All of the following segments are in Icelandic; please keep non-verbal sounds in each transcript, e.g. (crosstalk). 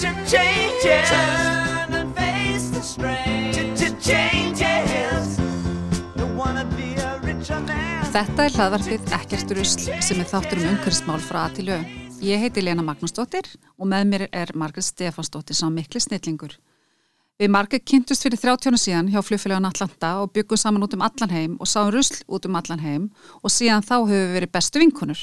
to change it. Turn and face the strain. Changes. Don't wanna be a richer man. Þetta er hlaðvarpið Ekkert rusl sem er þáttur um umhverfsmál frá að til lög. Ég heiti Lena Magnúsdóttir og með mér er Margret Stefansdóttir sá mikli snillingur. Við Margret kynntust fyrir 30 síðan hjá flugfélagan Atlanta og byggum saman út um allan heim og sáum rusl út um allan heim og síðan þá höfum við verið bestu vinkunur.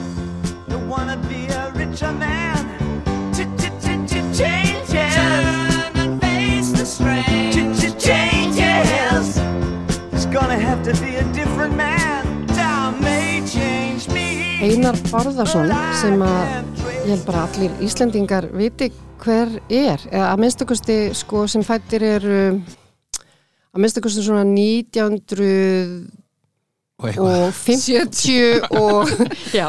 Gonna have to be a different man. Time may change me. Einar Bárðarsson sem að ég held bara allir Íslendingar viti hver er, eða að minnstakosti sko sem fættir eru að minnstakosti svona 1900 og eitthvað. og 50 og (laughs) já,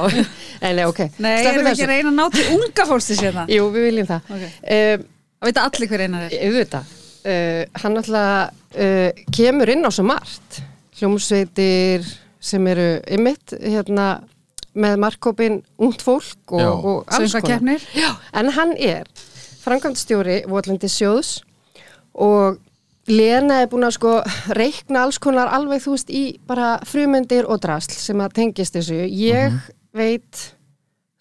en nei, ok Nei, erum við ekki að reyna að ná til unga fólksins hérna? Jú, við viljum það Ok. um, Það veit allir hver einar er. auðvitað uh, hann alltaf uh, kemur inn á svo margt. Hljómsveitir sem eru ymitt hérna með markkópin ungt fólk og, og alls konar. En hann er framkvæmdstjóri Votlandi sjóðs og Lena er búin að sko reikna alls konar alveg þú veist í bara frumyndir og drasl sem að tengist þessu. Ég veit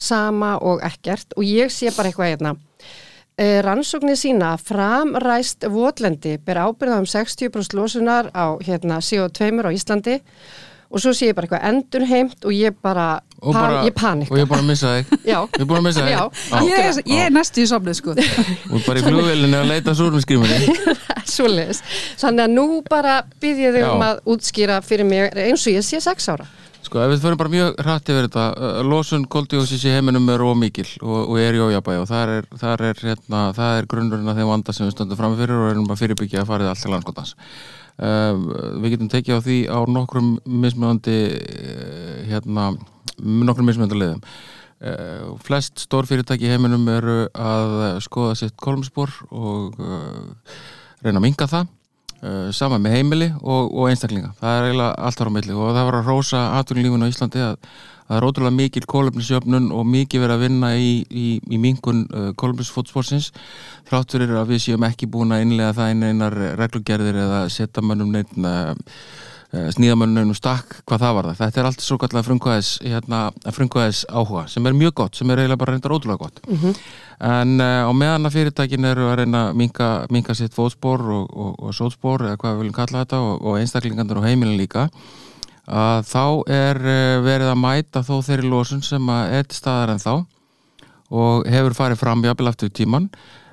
sama og ekkert og ég sé bara eitthvað hérna. Eh, Rannsóknir sína að framræst votlendi ber ábyrða um 60% losunar á hérna, CO2 á Íslandi og svo sé ég bara eitthvað endurheimt og ég bara, Og pan, bara- ég panika. og ég er að missa þig Já, ég er að missa þig Já. Ég er, ég er næstu í sopnið sko. og bara í flugvélinu að leita súrumskrimunni (laughs) svoleiðis. Þannig að nú bara byrja þig um að útskýra fyrir mig eins og ég sé 6 ára. Sko ef við förum bara mjög hrætt yfir þetta uh, losun koldíósis í heiminum er ómikil og, og er í ójabæi og það er, það er, hérna, er grunnurinn að þeim vanda sem við stöndum fram fyrir og erum bara fyrirbyggja að farið allt til landskotans. Uh, við getum tekið á því á nokkrum mismunandi uh, hérna, nokkrum mismunandi leiðum. Uh, flest stór fyrirtæki í heiminum eru að skoða sitt kolumspor og uh, reyna að minga það sama með heimili og, og einstaklinga. Það er eiginlega allt ára á milli og það var að rósa atvinnulífun á Íslandi að það er ótrúlega mikil kólefnisjöfnun og mikið verið að vinna í, í, í mingun uh, kólefnisfótsporsins þráttur er að við séum ekki búin að innlega það inn einar reglugerðir eða setja mönnum neitt uh, sníðamönnum stakk hvað það var það þetta er allt svo kallega frumkvæðis hérna, áhuga sem er mjög gott sem er eiginlega bara reyndar ótrúlega gott en uh, á meðan að fyrirtækin eru að reyna að minka, minka sitt fótspor og, og, og sótspor eða hvað við viljum kalla þetta og, og einstaklingandur og heimilin líka að þá er uh, verið að mæta þó þeirri losun sem að er staðar en þá og hefur farið fram jafnvel aftur tíman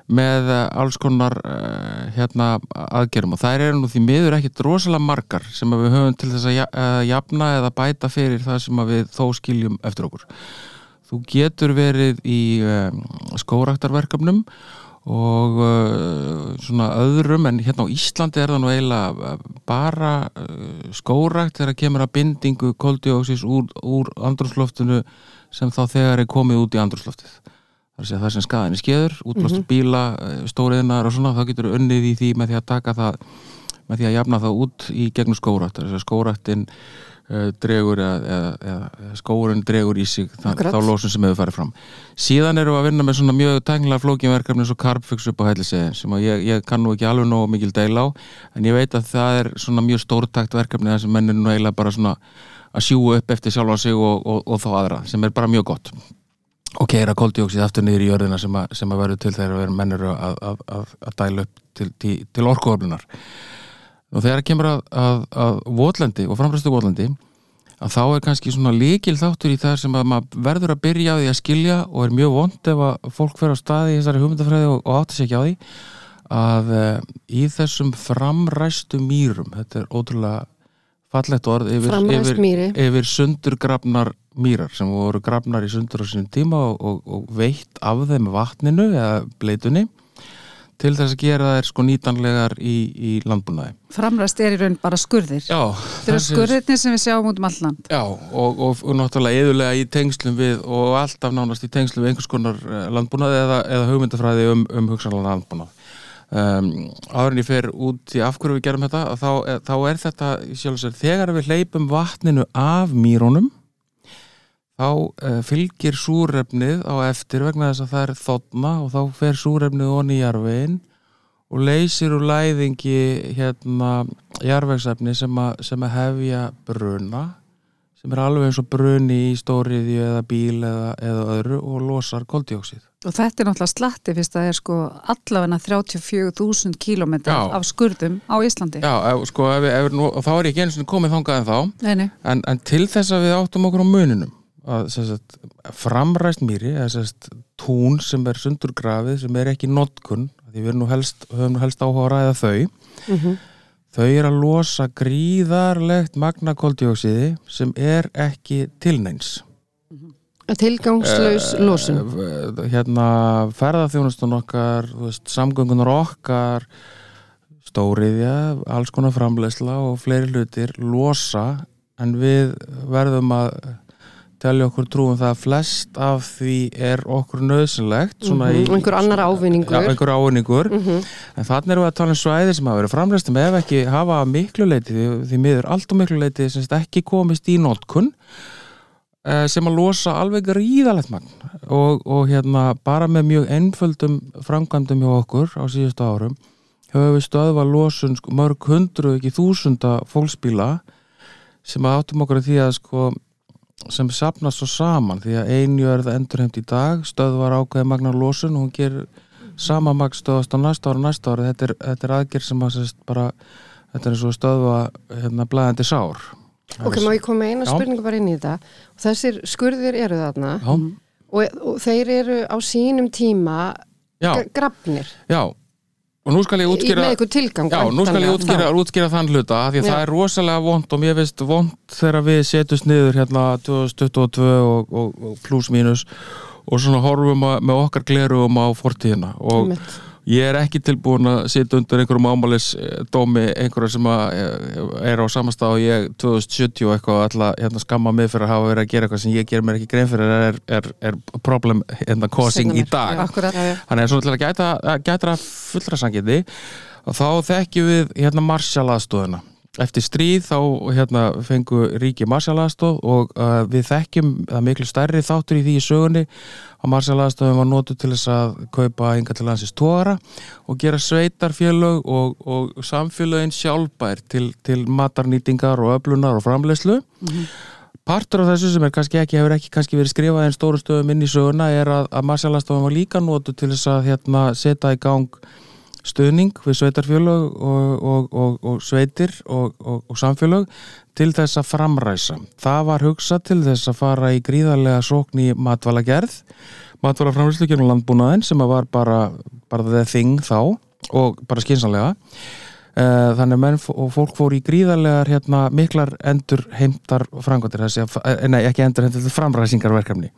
með eh, alls konar uh, hérna aðgerum og þær eru nú því miður ekkit rosalega margar sem við höfum til þess að ja- að jafna eða bæta fyrir það sem við þó skiljum eftir okkur. Þú getur verið í um, skóraktarverkefnum og uh, svona öðrum en hérna á Íslandi er það nú eiginlega uh, bara uh, skórakt þegar kemur að bindingu koldioxis úr, úr andrúsloftinu sem þá þegar er komið út í andrúsloftið. Það er það sem skaðin er skeður, útblástur bíla, stóriðnar og svona, þá getur unnið í því með því að taka það, með því að jafna það út í gegnum skórættin uh, dregur eða, eða, eða skóurinn dregur í sig Akkurat. þá lósun sem hefur farið fram. Síðan erum við að vinna með svona mjög tæknilega flókinverkefni eins og Carbfix upp á hætlisegin sem ég, ég kann nú ekki alveg nógu mikil deila á en ég veit að það er svona mjög stórtækt verkefni þar sem menn er nú eiginlega bara svona að sjúga upp eftir sjálfa sig og, og, og þá aðra sem er bara mjög gott og keira koldjóksið aftur niður í jörðina sem, að, að verður til þegar að, að, að, að dæla upp til, til, til orkuöflunar og þegar kemur að, að, að votlendi og framræstu votlendi að þá er kannski svona líkil þáttur í það sem að maður verður að byrja á því að skilja og er mjög vond ef að fólk fer á staði í þessari hugmyndafræði og, og átti sér ekki á því að e, í þessum framræstu mýrum þetta er ótrúlega fallegt orð yfir, yfir, yfir sundurgrafnar mýrar sem voru grafnar í sundur á sínum tíma og, og, og veitt af þeim vatninu eða bleitunni til þess að gera þær sko nýtanlegar í, í landbúnaði. Framræst er í raun bara skurðir. Já, Þetta eru skurðirni sem við sjáum út um all land. Já, og, og, og náttúrulega eðulega í tengslum við og alltaf nánast í tengslum við einhvers konar eh, landbúnað eða, eða hugmyndafræði um, um hugsanlega landbúnað. Um, áður en ég fer út í af hverju við gerum þetta, þá, þá er þetta sjálfsög, þegar við hleypum vatninu af mýrónum þá uh, fylgir súrefnið á eftir vegna þess að það er þotna og þá fer súrefnið onni í jarvegin og leysir úr læðingi hérna jarvegsefni sem, sem að hefja bruna sem er alveg eins og bruni í stóriðju eða bíl eða, eða öðru og losar koldjóksið. Og þetta er náttúrulega slatti fyrst að það er sko allavegna 34.000 kílómetrar Já. af skurðum á Íslandi. Já, ef, sko, ef, ef, nú, þá er ég ekki eins og komið þangað en þá Nei, nei. en, en til þess að við áttum okkur á muninum að sagt, framræst mýri eða sagt, tún sem er sundurgrafið sem er ekki notkun því við nú helst, höfum nú helst áhuga að ræða þau. Þau er að losa gríðarlegt magna koldjóksiði sem er ekki tilneins Tilgangslaus losun. Eh, hérna ferðarþjónustun okkar veist, samgöngunar okkar stóriðja alls konar framleysla og fleiri hlutir losa en við verðum að telja okkur trúum það að flest af því er okkur nöðsynlegt í Mhm, einhver annar ávinningur. Já, einhver ávinningur Mhm. en þannig erum við að tala um svæði sem hafa verið framleystum ef ekki hafa miklu leiti því, því miður allt og miklu leiti sem ekki komist í notkun eh, sem að losa alveg gríðalegt magn og, og hérna bara með mjög einföldum framkvæmdum hjá okkur á síðustu árum höfum við stöðva losun sko, mörg hundru ekki þúsunda fólksbíla sem að áttum okkur að því að sko sem sapnast svo saman því að einjörð endurheimt í dag stöðvar ákveði magnar losun og hún gerir sama magn stöðast á næsta ára næsta ára þetta er, þetta er aðgerð sem að bara þetta er eins og að stöðva hérna blæðandi sár Ok, má ég koma eina Já. spurningu bara inn í þetta. Og þessir skurðir eru þarna og, og þeir eru á sínum tíma grafnir. já og nú skal ég útskýra tilgang. Já, nú skal ég útskýra, útskýra þann hluta því að Já. það er rosalega vond og mér veist vond þegar við setjumst niður hérna 2022 og, og, og pluss mínus og svona horfum að, með okkar glerugum á fortíðina og Einmitt. Ég er ekki tilbúin að sitja undir einhverjum ámælis dómi einhverja sem eh, er á samastað og ég 2070 og eitthvað ætla hérna skamma mig fyrir að hafa verið að gera eitthvað sem ég ger mér ekki grein fyrir er, er, er problem hérna causing í dag. Akkurat. Þannig að svona til að gæta, að gæta fullra sangiti og þá þekkjum við hérna Marshall-aðstóðina. Eftir stríð þá hérna fengu ríki Marshall-aðstóð og uh, við þekkjum það miklu stærri þáttur í því í sögunni að Marshall-aðstóðin var notuð til þess að kaupa enga til landsins tóra og gera sveitarfélög og, og samfélögin sjálfbær til, til matarnýtingar og öflunar og framleyslu. Partur af þessu sem er kannski ekki, hefur ekki kannski verið skrifað en stóru stöðum inn í söguna er að, að Marshallastofan var líka notu til þess að hérna, setja í gang stuðning við sveitarfjölög og, og, og, og sveitir og, samfjölög til þess að framræsa. Það var hugsað til þess að fara í gríðarlega sókn í matvalagerð, matvælaframræslugjörn og landbúnaðin sem var bara, bara the thing þá og bara skynsanlega. Eh, þannig að menn og fólk fór í gríðarlegar hérna, miklar endur heimtar framkvæmdir eh, nei ekki endur heimtar framræsingarverkefni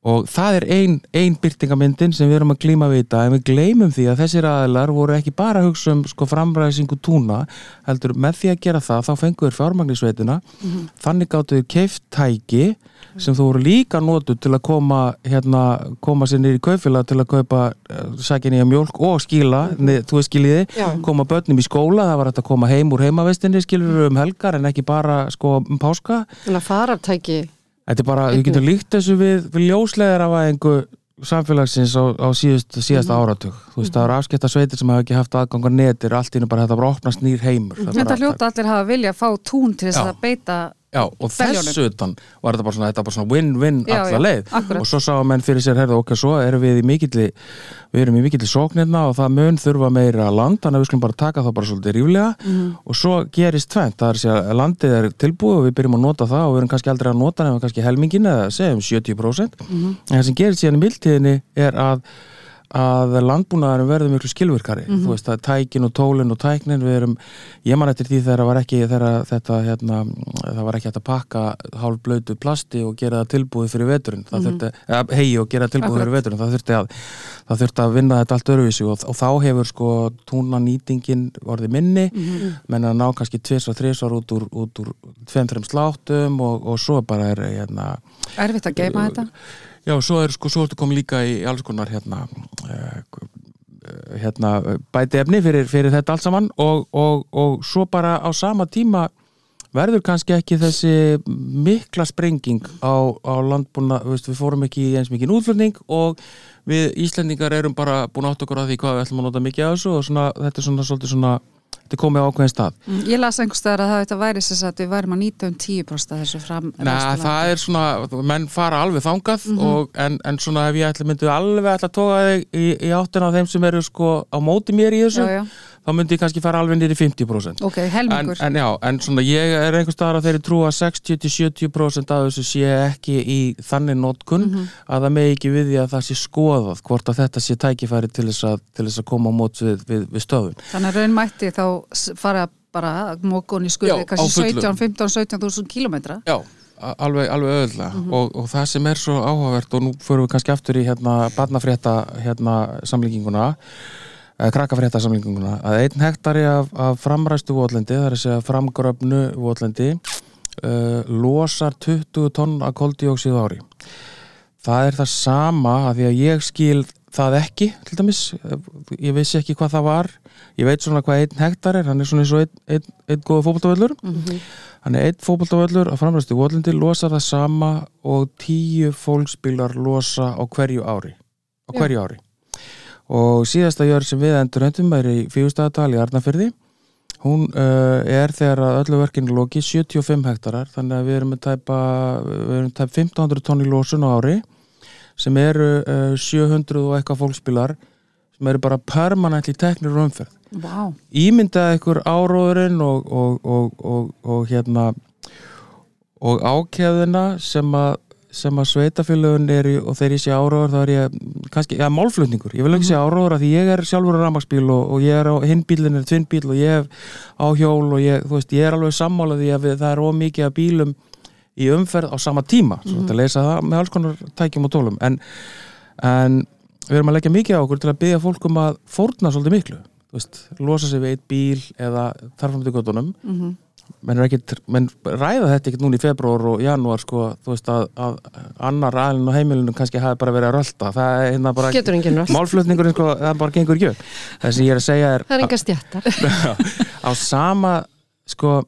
og það er ein, ein byrtingamyndin sem við erum að glíma við dag en við gleymum því að þessir aðilar voru ekki bara að hugsa um sko, framræsingu túna heldur með því að gera það þá fenguður fjármagnisveitina. Þannig gáttu þau keift tæki sem þú voru líka notu til að koma hérna, koma sér nýr í kaufélag til að kaupa uh, sækja nýja mjólk og skíla, mm þú veist skiljiði Já. koma börnum í skóla, það var hægt að koma heim úr heimavestinni skilur um helgar en ekki bara sko um páska Þetta er bara, við getum líkt þessu við, við ljóslegar af einhver samfélagsins á, á síðust, síðasta Mhm. áratug þú veist, það eru afskipta sveitir sem hafa ekki haft aðgang á netir, allt í einu bara þetta bara opnast nýr heimur Þetta hljóta allir hafa vilja að fá tún til þess Já. að beita Já, og Beljunum. þess utan var þetta bara svona, þetta bara svona win-win Já, alla já, leið akkurat. og svo sá menn fyrir sér, herðu, ok, svo erum við í mikilli við erum í mikilli sóknirna og það mun þurfa meira land, þannig að við skulum bara taka það bara svolítið ríflega Mhm. og svo gerist tvent, það er sér landið er tilbúið og við byrjum að nota það og við erum kannski aldrei að nota nema kannski helmingin eða segjum 70% Mhm. en það sem gerist síðan í mildtíðinni er að að landbúnaðarum verður miklu skilvirkari Mhm. þú veist að tækin og tólin og tæknin við erum, ég man eftir því þegar var ekki þegar þetta hérna það var ekki hægt að pakka hálf blötu plasti og gera það tilbúið fyrir veturinn það þurfti, eða hegi og gera tilbúið. Akkurat. fyrir veturinn það þurfti að, það þurfti að vinna þetta allt öruvísi og, og þá hefur sko túna nýtingin orðið minni Mhm. menn að ná kannski tvis og þrisvar út úr, úr tveim, þreim sláttum og, og svo bara er hérna Erfitt að geima þetta? Já, svo er sko, svo ertu komið líka í alls konar hérna, uh, hérna bæti efni fyrir, fyrir þetta allt saman og, og, og svo bara á sama tíma verður kannski ekki þessi mikla sprenging á, á landbúna, við fórum ekki eins mikið útflutning og við Íslendingar erum bara búin átt okkur að því hvað við ætlum að nota mikið af þessu og svona, þetta er svona svolítið svona þetta er komið á ákveðin stað. Mm, Ég las einhvers staðar að það væri sem sagt við værum að nýta um 10% af þessu fram Nei, það er svona, menn fara alveg þangað Mhm. og, en, en svona ef ég ætla myndi alveg ætla að toga þig í, í áttina á þeim sem eru sko á móti mér í þessu Já, já, þá myndi ég kannski fara alveg í 50% ok, en, helmingur. En já, en svona ég er einhvers staðar að þeirri trú að 60-70% af þessu sé ekki í þannig notkun Mhm. að það megi ekki við því að það sé skoðað hvort að þetta sé tækifæri til þess að, til þess að koma á móts við, við, við stöðun. Þannig að raun mætti þá fara bara mókun í skurði kannski fullu. 17, 15, 17 þúsund kilometra Já, alveg, alveg öðvöldlega og, og það sem er svo áhugavert og nú förum við kannski aftur í hérna barnafrétta hérna samlíkinguna eða krakkafrétta samlíkinguna að einn hektari af, af framræstu votlendi, það er að segja framgröfnu votlendi uh, losar 20 tonn af koldíóksið á ári. Það er það sama að því að ég skil það ekki, til dæmis. Ég vissi ekki hvað það var. Ég veit svona hvað einn hektar er, hann er svona eins og einn, einn, einn góða fótboltavöllur. Hann er einn fótboltavöllur að framræstu votlendi losar það sama og tíu fólksbílar losa á hverju ári á hverju ári og síðasta jörg sem við endur höndum er í fígustæðadal í Arnafyrði hún uh, er þegar að öllu verkinu loki 75 hektarar. Þannig að við erum með tæpa við erum tæp 1500 tonn í losun á ári sem eru uh, 700 og eitthvað fólksbílar sem eru bara permanentli teknir og umferð. Vá, ímyndaði ykkur áróðurinn og, og, og, og, og hérna og ákjæðina sem að sem að sveitafélögun er og þegar ég sé áróður þá er ég kannski, já, málflutningur. Ég vil ekki sé áróður að því ég er sjálfur á ramagsbíl og, og ég er á hinn bílinn er tvinnbíl og ég hef á hjól og ég, þú veist, ég er alveg sammála því að við, það er ómikið að bílum í umferð á sama tíma. Svo þetta leysa það með alls konar tækjum og tólum. En, en við erum að leggja mikið á okkur til að byggja fólk um að fórna svolítið miklu. Þú veist, losa sig við eitt bíl eða þarfum til göttunum Mhm. Menn, er ekkit, menn ræða þetta ekkert núna í februar og janúar sko, þú veist að, að annar aðlinn á heimilinu kannski hafi bara verið að rölda það er hérna bara málflutningurinn sko, það bara gengur ekki það sem ég er að segja er Það er enga stjættar. (laughs) á sama sko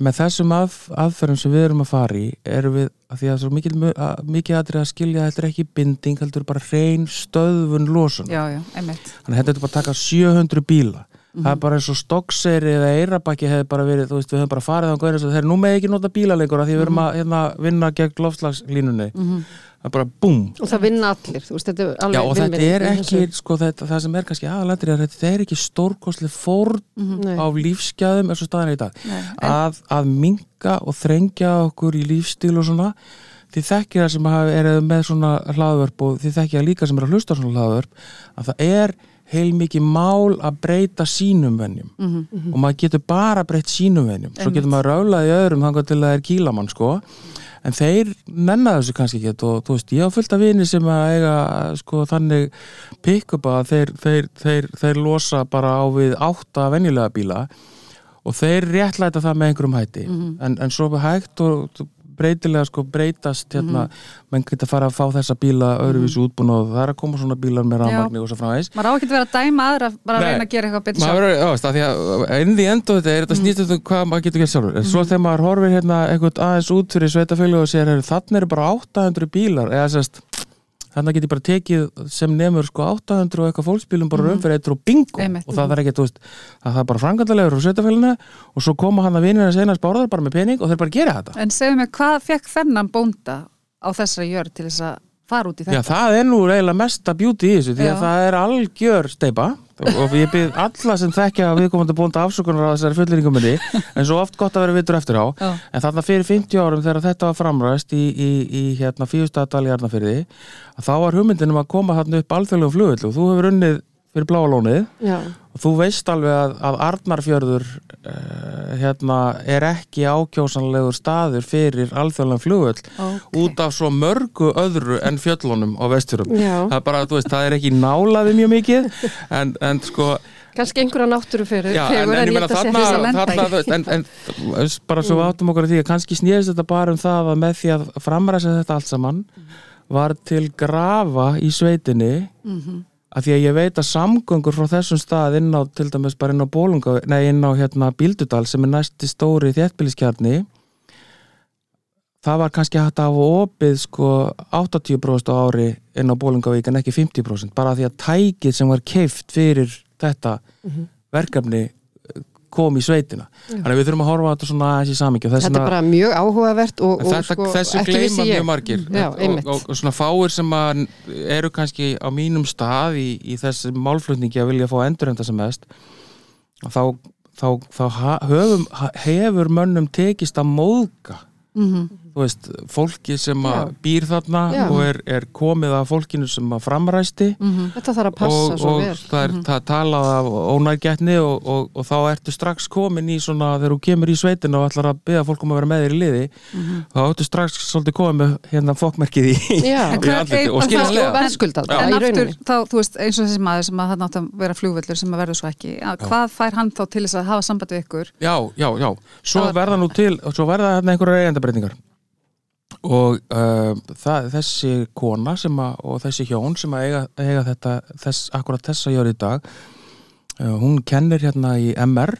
með þessum að, aðferðum sem við erum að fara í erum við, að því að svo mikil, að, mikið aðrið að skilja þetta er ekki binding heldur bara hrein stöðvun losun já, já, einmitt. Þannig að þetta er bara að taka 700 bíla það er bara eins og stokkseri eða eirabakki hefði bara verið, þú veist, við höfum bara farið á hverju þeir nú með ekki nota bíla lengur af því við erum að hérna, vinna gegn lofslagslínunni það er bara búm. Og það vinna allir, þú veist, þetta er alveg Já, og þetta er ekki, sko, þetta, það sem er kannski aðalættir er að þetta er ekki stórkostlega fórn Nei. á lífsgæðum eins og staðan er í dag. Nei, að, að minka og þrengja okkur í lífstíl og svona þið þekkir það sem eru með svona hlaðvörp og þið þekkir það líka sem eru að hlusta svona hlaðvörp að það er heilmikið mál að breyta sínum venjum. Og maður getur bara breytt sínum venjum. Svo getur maður rálað í öðrum þangar til að það er kílamann sko. En þeir nenna þessu kannski ekki og þú veist, ég á fullt af vini sem að eiga sko þannig pick-up að þeir, þeir, þeir, þeir losa bara á við átta venjulega bíla og þeir réttlæta það með einhverjum hætti. En, en svo hægt og breytilega sko breytast hérna, menn geta fara að fá þessa bíla öðruvísi útbúin og það er að koma svona bílar með rafmagni og svo frá þess maður á ekki að vera að dæma aðra bara að reyna að gera eitthvað betur sjálf af því því endur þetta er þetta snýst um hvað maður getur gert sjálfur. En svo þegar maður horfir hérna eitthvað aðeins út fyrir sveitafjölu og sér, þannig eru bara 800 bílar eða sérst þannig get ég bara tekið sem nefnur sko 800 og eitthvað fólksbílum bara mm umferð eitt og bingo. Einmitt. og það er ekki, þú veist, það er bara frangandalegur og sveitafélina og svo koma hann að vinna að segna spárðar bara með pening og þeir bara gera þetta. En segðu mig, hvað fekk þennan bónda á þessari jörð til þess að fara út í Já, þetta? það er nú eiginlega mesta beauty í þessu því að Já. það er algjör steipa og ég byrð alla sem þekkja að við komum að búnda afsökunar á þessari fulleringu minni en svo oft gott að vera vitur eftir á Já. en þarna fyrir 50 árum þegar þetta var framræst í, í, í hérna fíustadal í Arnafyrði þá var hugmyndin um að koma þarna upp alþjóðlegum flugull og þú hefur unnið fyrir bláa lónið Já, og þú veist alveg að, að Arnarfjörður uh, hérna er ekki ákjósanlegur staður fyrir alþjóðlegum flugull Ok. út af svo mörgu öðru en fjöllunum á vestfjörum Já. það er bara, veist, það er ekki nálaði mjög mikið en, en sko kannski einhverja náttúru fyrir já, en, en ég meina þarna, í. en, en bara svo við áttum okkur á því að kannski snýðist þetta bara um það að með því að framræsa þetta allt saman var til grafa í sveitinni Mhm. Að því að ég veit að samgöngur frá þessum stað inn á, til dæmis bara inn á Bólunga nei, inn á hérna Bíldudal sem er næsti stóri þéttbíliskjarni það var kannski hægt að hafa opið sko 80% á ári inn á Bólungavík en ekki 50% bara því að tækið sem var keift fyrir þetta verkefni eh, kom í sveitina þannig að við þurfum að horfa á þetta svona aðeins í samingju Þetta er bara mjög áhugavert og, og þetta, sko, þessu ég. mjög margir Já, og, og, og svona fáir sem eru kannski á mínum stað í, í þessi málflutningi að vilja fá endurenda sem mest þá, þá, þá höfum, hefur mönnum tekist að móðga Mhm. Þú veist, fólki sem að býr þarna Já. og er, er komið af fólkinu sem að framræsti. Mhm. Þetta þarf að passa og, svo og vel. það er það er talað af ónæggetni og, og, og þá ertu strax komin í svona þegar þú kemur í sveitina og ætlar að byggja fólk um að vera með þér í liði þá ertu strax svolítið komið með hérna fokkmerkið í, (laughs) í en og og bara En aftur, þá, þú veist, eins og þessi maður sem að það nátt að vera flugvöllur sem að verður svo ekki, að hvað fær hann þá til þess að hafa samband við ykkur? Já, já, já, og uh, það, þessi kona að, og þessi hjón sem að eiga, eiga þetta þess, akkurat þessa jör í dag uh, hún kennir hérna í MR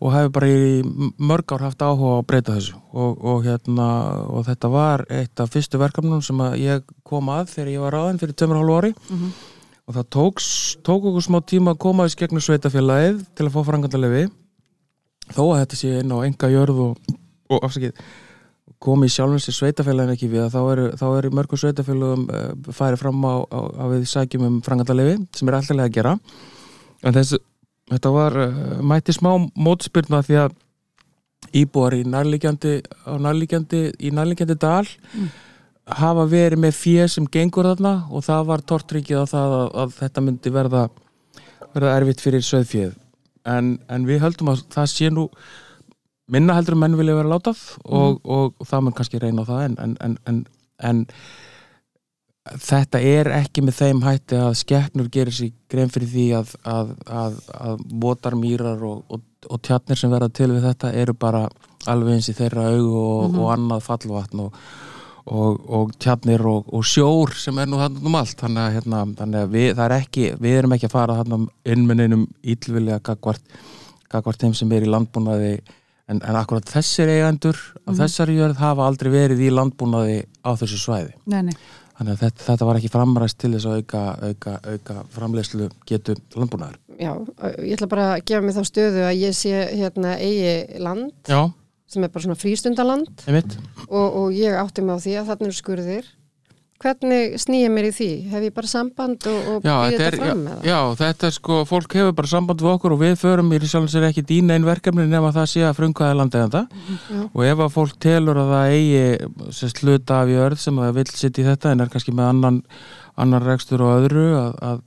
og hefur bara í mörg ár haft áhuga að breyta þessu. Og, og hérna og þetta var eitt af fyrstu verkefnum sem að ég kom að þegar ég var ráðin fyrir tömur hálfu ári. Og það tóks, tók okkur smá tíma að koma þess gegnum sveitafélagið til að fá frangandalefi þó að þetta sé inn á enga jörð og, og afsakið komi sjálfum sér sveitafélagin ekki við þá eru, þá eru mörgum sveitafélagum uh, farið fram á, á, á við sækjum um frangandalefi sem er alltaf að gera. En þess, þetta var uh, mætti smá mótspyrna því að íbúar í nærlíkjandi á nærlíkjandi, í nærlíkjandi dal hafa verið með fjö sem gengur þarna og það var tortryggið á það að, að þetta myndi verða verða erfitt fyrir söðfjöð en, en við höldum að það sé nú minna heldur en menn vilja vera látað og, og, og það mun kannski reyna á það en, en, en, en, en þetta er ekki með þeim hætti að skepnur gerir sér grein fyrir því að, að, að, að mótarmýrar og, og, og tjarnir sem verða til við þetta eru bara alveg eins í þeirra augu og, og annað fallvatn og, og, og tjarnir og, og sjór sem er nú þarna um allt. Þannig að, hérna, þannig að við, er ekki, við erum ekki að fara þarna innmenninum ílvilja gagvart, gagvart þeim sem er í landbúnaði en, en akkurat þessir eigendur af þessari jörð hafa aldrei verið í landbúnaði á þessu svæði. Nei, nei. þannig að þetta, þetta var ekki framræst til þess að auka, auka, auka framleiðslu getu landbúnaðar. Já, ég ætla bara að gefa mig þá stöðu að ég sé hérna eigi land Já, sem er bara svona frístundaland. Einmitt. Og, og ég átti mig á því að þarna eru skurðir hvernig snýja mér í því? Hef ég bara samband og, og Já, býð þetta þetta fram já, eða? já, þetta er sko, fólk hefur bara samband við okkur og við förum í sjálfum sér ekki dýna einn verkefni nema það sé að frumkvæða landeganda Já. og ef að fólk telur að það eigi sérst hluta af jörð sem það vill sitt í þetta en er kannski með annan, annan rekstur og öðru að, að,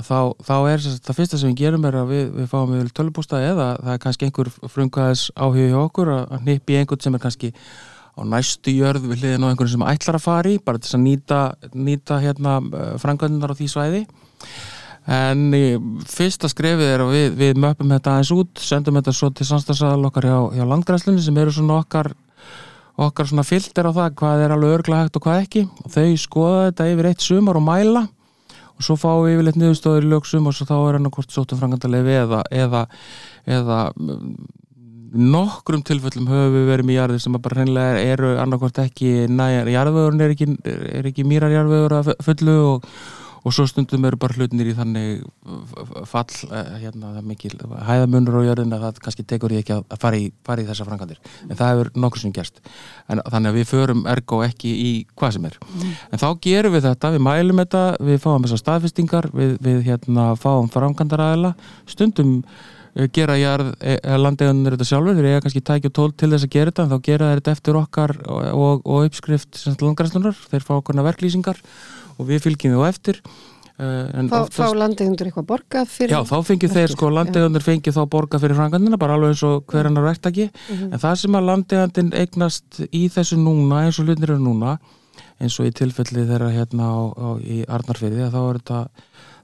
að þá, þá er sérst, það fyrsta sem við gerum er að við, við fáum við tölubústa eða það er kannski einhver frumkvæðis áhuga hjá okkur að, að hnippi einhvern sem er kannski á næstu jörð við hliðin á einhvern sem ætlar að fara í bara til að nýta, nýta hérna frangöndunar á því svæði. En fyrsta skrefið er að við, við möpum þetta aðeins út sendum þetta svo til samstagsæðal okkar hjá, hjá landgræslunni sem eru svona okkar okkar svona filter á það hvað er alveg örglega hægt og hvað ekki. Og þau skoða þetta yfir eitt sumar og mæla og svo fáum við yfirleitt niðurstöður í lögsum og svo þá er hann að hvort sóttum frangandalegi eða, eða, eða nokkrum tilfellum höfum við verið með jarðir sem bara hreinlega eru annarkvort ekki næjar, jarðvegurinn er ekki, ekki mýrar jarðvegur að fullu og, og svo stundum eru bara hlutinir í þannig fall, eh, hérna, mikil hæðamunur á jörðin að það kannski tekur ég ekki að fara í, fara í þessa frangandir en það hefur nokkur sem gerst. En þannig að við förum ergo ekki í hvað sem er. En þá gerum við þetta, við mælum þetta við fáum þessar staðfestingar við, við hérna, fáum frangandaræðila stundum gera jarð, landegunir þetta sjálfur þeir eiga kannski tækja tól til þess að gera þetta en þá gera þetta eftir okkar og, og, og uppskrift landgræslunar, þeir fá okkarna verklýsingar og við fylgjum þú eftir. En Fá, oftast- fá landeigundur eitthvað borgað fyrir Já, þá fengið þeir sko, landegunir fengið þá borga fyrir frangandina, bara alveg eins og hver annar verktaki, en það sem að landegandin eignast í þessu núna eins og hlutnir eru núna, eins og í tilfelli þeirra hérna á, á, í Arnarfyrði, þá er þetta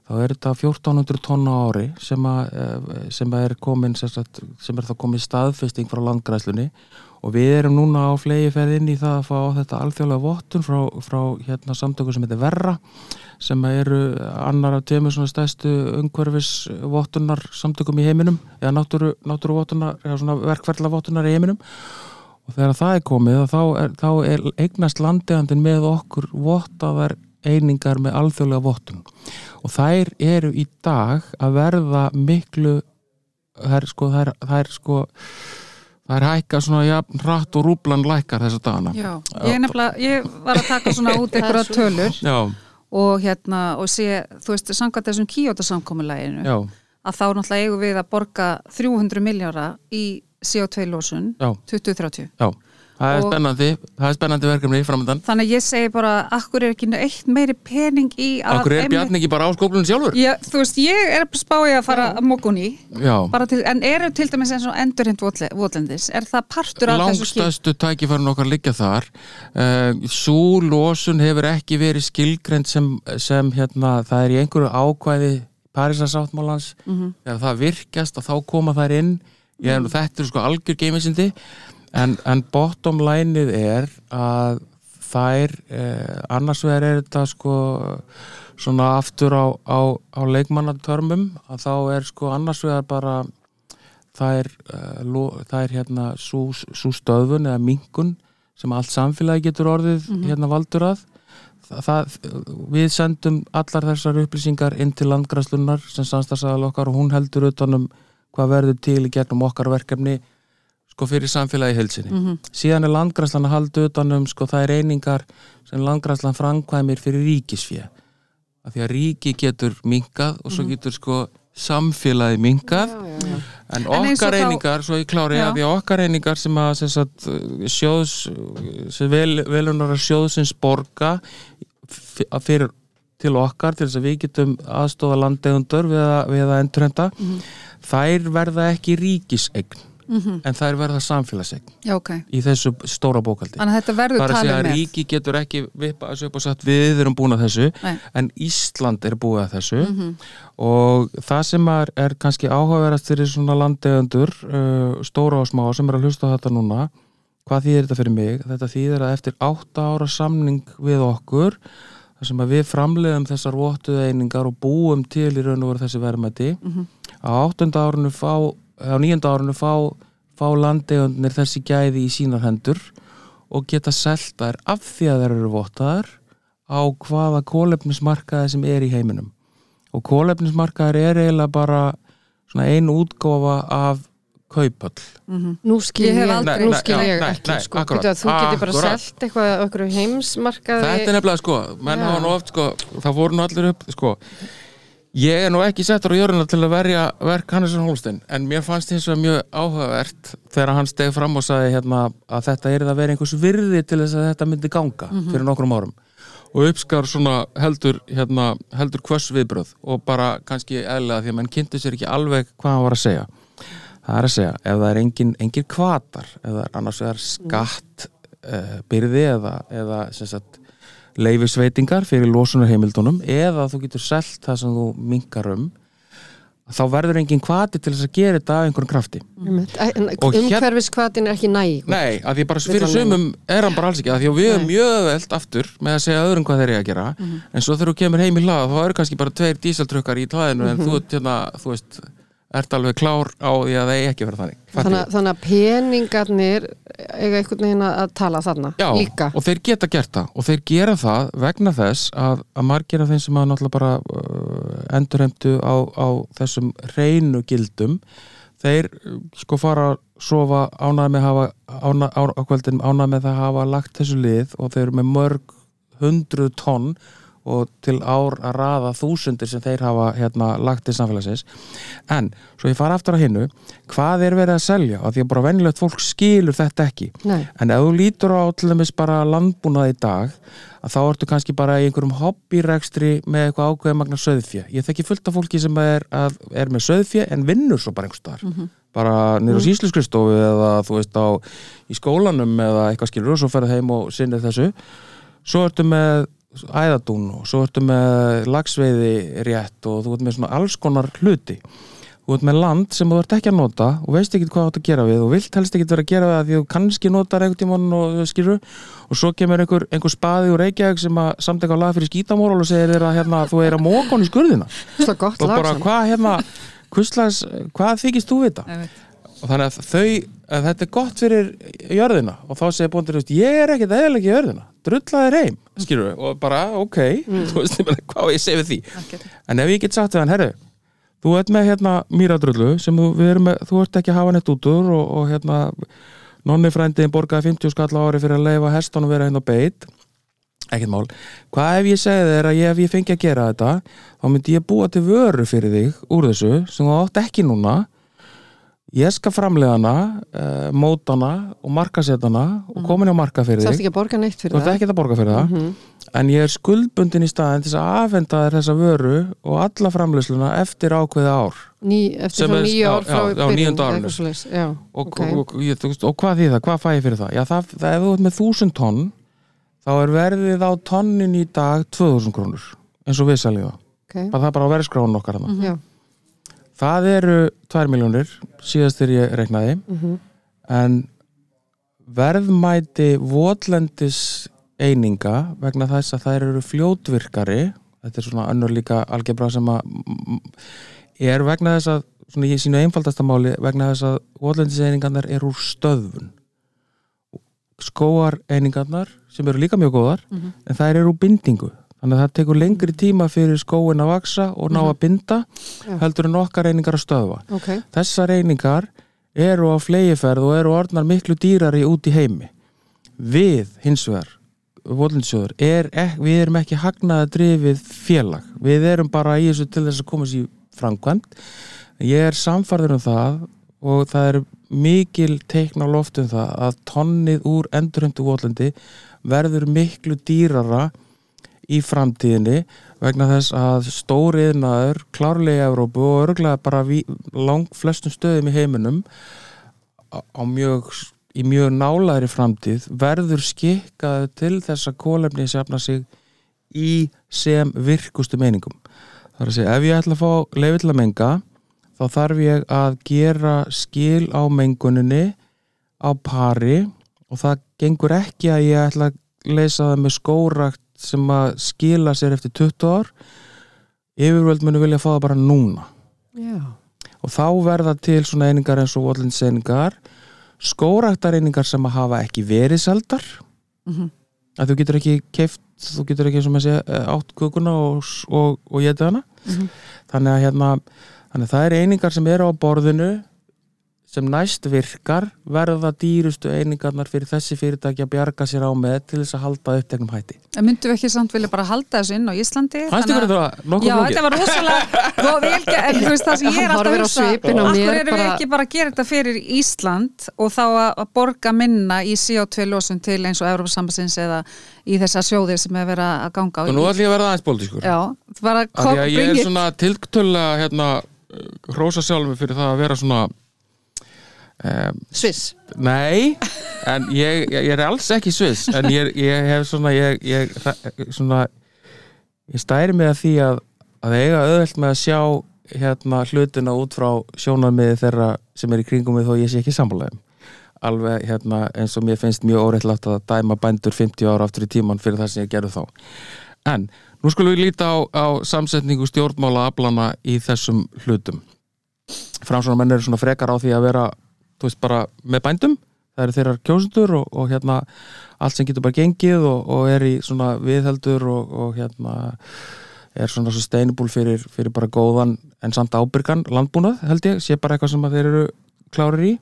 þá er þetta 1400 tonna ári sem, að, eh, sem að er komin sagt, sem er þá komin staðfesting frá landgræslunni og við erum núna á flegi ferð inn í það að fá þetta alþjóðlega vottun frá, frá hérna samtöku sem heitir Verra sem eru annar af tveimur svona stæstu umhverfis vottunar samtökum í heiminum eða náttúru, náttúru vottunar eða svona verkferðla vottunar í heiminum. Og þegar það er komið þá er, þá er eignast landeigandinn með okkur vottaðar einingar með alþjóðlega vottun og þær eru í dag að verða miklu það er sko það er, það er sko það er hækka svona jafn hratt og rúblan lækkar þessa dagana. Já, ég, nefnilega, ég var að taka svona út einhverja tölur já, og hérna og sé, þú veist, samkvæmt þessum Kyoto-samkomulæginu já, að þá náttúrulega eigum við að borga 300 miljára í CO2-lósun Já. 2030. já það er Og- spennandi, það er spennandi verkefni framöndan Þannig að ég segi bara, akkur er ekki eitt meiri pening í að... Akkur er Bjarni ekki bara á skóplunum sjálfur? Já, þú veist, ég er spáið að fara að mókun í, Já, bara til, en eru til dæmis eins og endurhint votlendis, er það partur af þessu langstæstu tækifærin okkar liggja þar. Uh, Sú losun hefur ekki verið skilgrend sem, sem hérna, það er í einhverju ákvæði Parísasáttmálans Mhm. þegar það virkjast að þá koma þær inn. Ég, mm. þetta er sko algjör geimisindi en, en bottom lineið er að þær eh, annars vegar er þetta sko svona aftur á, á, á leikmannatörmum að þá er sko annars vegar bara það er, uh, lo, það er hérna svo stöðvun eða minkun sem allt samfélagi getur orðið hérna valdur að. Það, það, við sendum allar þessar upplýsingar inn til landgræslunar sem samstagsæðal okkar og hún heldur utanum hvað verður til í gegnum okkar verkefni sko fyrir samfélagi heilsinni. Síðan er landgræslan að halda utanum sko það er einingar sem landgræslan framkvæmir fyrir ríkisfjö að því að ríki getur minkað og svo getur sko samfélagi minkað en En eins og okkar þá- einingar, svo ég klári Já. að því okkar einingar sem að sem sagt, sjóðs sem vel, velunar að sjóðsins borga fyrir til okkar til þess að við getum aðstóða landegundur við að, að endurhenda Mhm. þær verða ekki ríkisegn en þær verða samfélagsegn Já, ok. í þessu stóra bókaldi Þannig að þetta verður Það er að segja talið að með. ríki getur ekki vippa þessu upp og sagt við erum búin að þessu Nei. en Ísland er búið að þessu Mhm. og það sem er, er kannski áhugaverast fyrir svona landegundur uh, stóra og smá sem er að hlusta þetta núna hvað þýðir þetta fyrir mig? Þetta þýðir að eftir átta ára samning við okkur þar sem að við framleiðum þessar vottuðu einingar og búum til í raun og veru þessi verðmæti á áttunda árinu fá á nýjunda árinu fá, fá landegundir þessi gæði í sínar hendur og geta seltar af því að þeir eru vottaðar á hvaða kólefnismarkaði sem er í heiminum og kólefnismarkaðar er eiginlega bara svona ein útgófa af kaupöll Nú skil Ég ég, hef aldrei- nú Nei, skil nei, ég nei, ekki nei, sko. akkurat, Býtu að þú getur bara akkurat. selt eitthvað á okkur heimsmarkaði Þetta er nefnilega sko, menn Já. hafa nú oft sko, það voru nú allir upp sko Ég er nú ekki settur á jörðina til að verja verk Hannesson Holstein en mér fannst hins vegar mjög áhugavert þegar hann steg fram og sagði hérna að þetta er að vera einhvers virði til þess að þetta myndi ganga fyrir nokkrum árum. Og uppskar svona heldur hérna, heldur hvers viðbröð og bara kannski eðlega því að mann kynntu sér ekki alveg hvað hann var að segja. Það er að segja, ef það er engin, engin kvatar ef það er annars vegar skatt uh, byrði eða, eða sem sagt leifisveitingar fyrir losunarheimildunum eða þú getur selt það sem þú minkar um þá verður engin kvati til þess að gera þetta af einhverjum krafti. Og hér- Umhverfiskvatin er ekki næg Nei, af því bara fyrir hann sumum er hann bara alls ekki af því að við erum mjög veld aftur með að segja öðrum hvað þeir eru að gera. En svo þegar þú kemur heim í hlaða þá eru kannski bara tveir dísaltrökkar í hlaðinu en þú ert hérna, þú veist ert alveg klár á því að það eigi ekki vera þannig? Þannig, þannig að peningarnir eiga einhvern veginn að tala þarna Já, líka. og þeir geta gert það. Og þeir gera það vegna þess að, að margir af þeim sem að náttúrulega bara uh, endurheimtu á, á þessum reynu gildum þeir uh, sko fara að sofa ánæði með hafa ána, á, á kvöldin ánæði með það að hafa lagt þessu lið og þeir eru með mörg hundruð tonn og til ár að raða þúsundir sem þeir hafa hérna lagt til samfélagsins en svo ég fara aftur á hinnu hvað er verið að selja af því að bara venjulegt fólk skilur þetta ekki Nei. En ef þú lítur á til dæmis bara landbúnað í dag að þá ertu kannski bara í einhverjum hobbyrekstri með eitthvað ákveðið magna söðfjö. Ég þekki fullt af fólki sem er, að, er með söðfjö en vinnur svo bara einhvers staðar. Bara niður á sísluskristofu eða þú veist á í skólanum eða eitthvað skilur og svo ferðu heim og sinnið þessu. Svo ertu með æðadún og svo ertu með lagsveiði rétt og þú ert með svona alls konar hluti. Þú ert með land sem þú ert ekki að nota og veist ekki hvað þú ert að gera við og vilt helst ekki vera að gera við það því þú kannski notar einhvern tímann og skilur og svo kemur einhver, einhver spaði úr Reykjavík sem að samteka á lag fyrir skítamóral og segir þér að hérna, þú er að móka hann í skurðina. Og bara samt. hvað hérna hvað þykist þú vita? Og þannig að þau að þetta er gott fyrir jörðina og þá segir veist, ég er ekkert eðalega í jörðina. Drullaðir heim, skilur og bara, ok, (laughs) þú veist, ég meina, hvað ég segja við því? Ekkert. en ef ég get sagt við hann, herru þú ert með hérna mýradrullu sem þú, við erum með, þú ert ekki að hafa neitt út úr og, og hérna nonni frændiðin borgaði 50 skall ári fyrir að leifa hestunum vera hérna á beit. Ekkert mál, hvað ef ég segi þér að ég, ef ég fengi að gera þetta þá myndi ég búa til vöru fyrir þig úr þessu sem þú átt ekki núna ég skal framlega hana uh, móta hana og markaseta hana og komin á marka fyrir þig. ekki að borga neitt þú fyrir það? ekki að borga fyrir það. En ég er skuldbundin í staðin til að afhenda þér þessa vöru og alla framleysluna eftir ákveði ár. Ný, Eftir nýju já, ár frá byrjun, eitthvað. Já, og, ok. og, og, þú og hvað því það, hvað fæ ég fyrir það? Já, það, það ef þú ert með þúsund tonn þá er verðið á tonnin í dag 2000 krónur, eins og við seljum það. Ok. bara það er bara á verðskránu okkar hana. Já, það eru 2 miljónir síðast þegar ég reiknaði. En verðmæti votlendis eininga vegna þess að þær eru fljótvirkari þetta er svona önnur líka algebra sem að er vegna þess að svona ég sínu einfaldasta máli vegna þess að votlendis einingarnar eru úr stöðvun. Skóar einingarnar sem eru líka mjög góðar en þær eru úr bindingu þannig að það tekur lengri tíma fyrir skóin að vaksa og ná að binda Já. heldur en okkar einingar að stöðva. Ok. þessar einingar eru á flegiferð og eru orðnar miklu dýrari út í heimi. Við hins vegar Vólinsjóður, er, við erum ekki hagnaða drifið félag. Við erum bara í þessu til þess að koma sér framkvæmt ég er samfarður um það og það er mikil teikn á loftum það að tonnið úr endurhundu Vólindi verður miklu dýrara í framtíðinni vegna þess að stóriðnaður klárlega í Evrópu og örgulega bara ví, lang flestum stöðum í heiminum mjög, í mjög nálaðri framtíð verður skikkað til þess að kólefni sefna sig í sem virkustu meiningum. Það er að segja, ef ég ætla að fá leiði til að menga þá þarf ég að gera skil á menguninni á pari og það gengur ekki að ég ætla að leysa það með skórakt sem að skila sér eftir 20 ár yfirvöld munu vilja fá það bara núna. Já, og þá verða til svona einingar eins og vollinseiningar skóraktareiningar sem að hafa ekki verið seldar. Mhm. að þú getur ekki keift þú getur ekki sem að segja eh, átt kukuna og, og, og getið hana. Þannig að hérna þannig að það er einingar sem eru á borðinu sem næst virkar verða dýrustu einingarnar fyrir þessi fyrirtæki að bjarga sér á með til þess að halda uppteknum hætti En myndum við ekki samt vilja bara halda þessu inn á Íslandi? Fannst Þannig ykkur að- þetta nokkuð Já, flókið? þetta var rosalega (laughs) og vel, ge- en þú veist það sem ég er alltaf að hugsa svipinn á af mér hverju erum við bara- ekki bara að gera þetta fyrir Ísland og þá að borga minna í CO2 losun til eins og Európa-sambassins eða í þessa sjóðir sem er verið að ganga á og nú ætlum ég að verða aðeins pólitískur Já, er hérna, hrósa sjálfum fyrir það að vera svona um, Sviss. Nei en ég, ég, er alls ekki sviss en ég, ég hef svona ég, ég, svona ég stæri mig að því að, að eiga auðvelt með að sjá hérna hlutina út frá sjónarmiði þeirra sem er í kringum mig þó ég sé ekki sammálaðum alveg hérna eins og mér finnst mjög óreittlátt að dæma bændur 50 ára aftur í tíman fyrir það sem ég gerði þá. En nú skulum við líta á, á samsetningu stjórnmála aflana í þessum hlutum. Framsvona menn eru svona frekar á því að vera þú veist bara með bændum. Það eru þeirra kjósundur og, og hérna allt sem getur bara gengið og, og er í svona viðheldur og, og hérna er svona sustainable fyrir, fyrir bara góðan en samt ábyrgan landbúnað held ég, sé bara eitthvað sem þeir eru klárir í.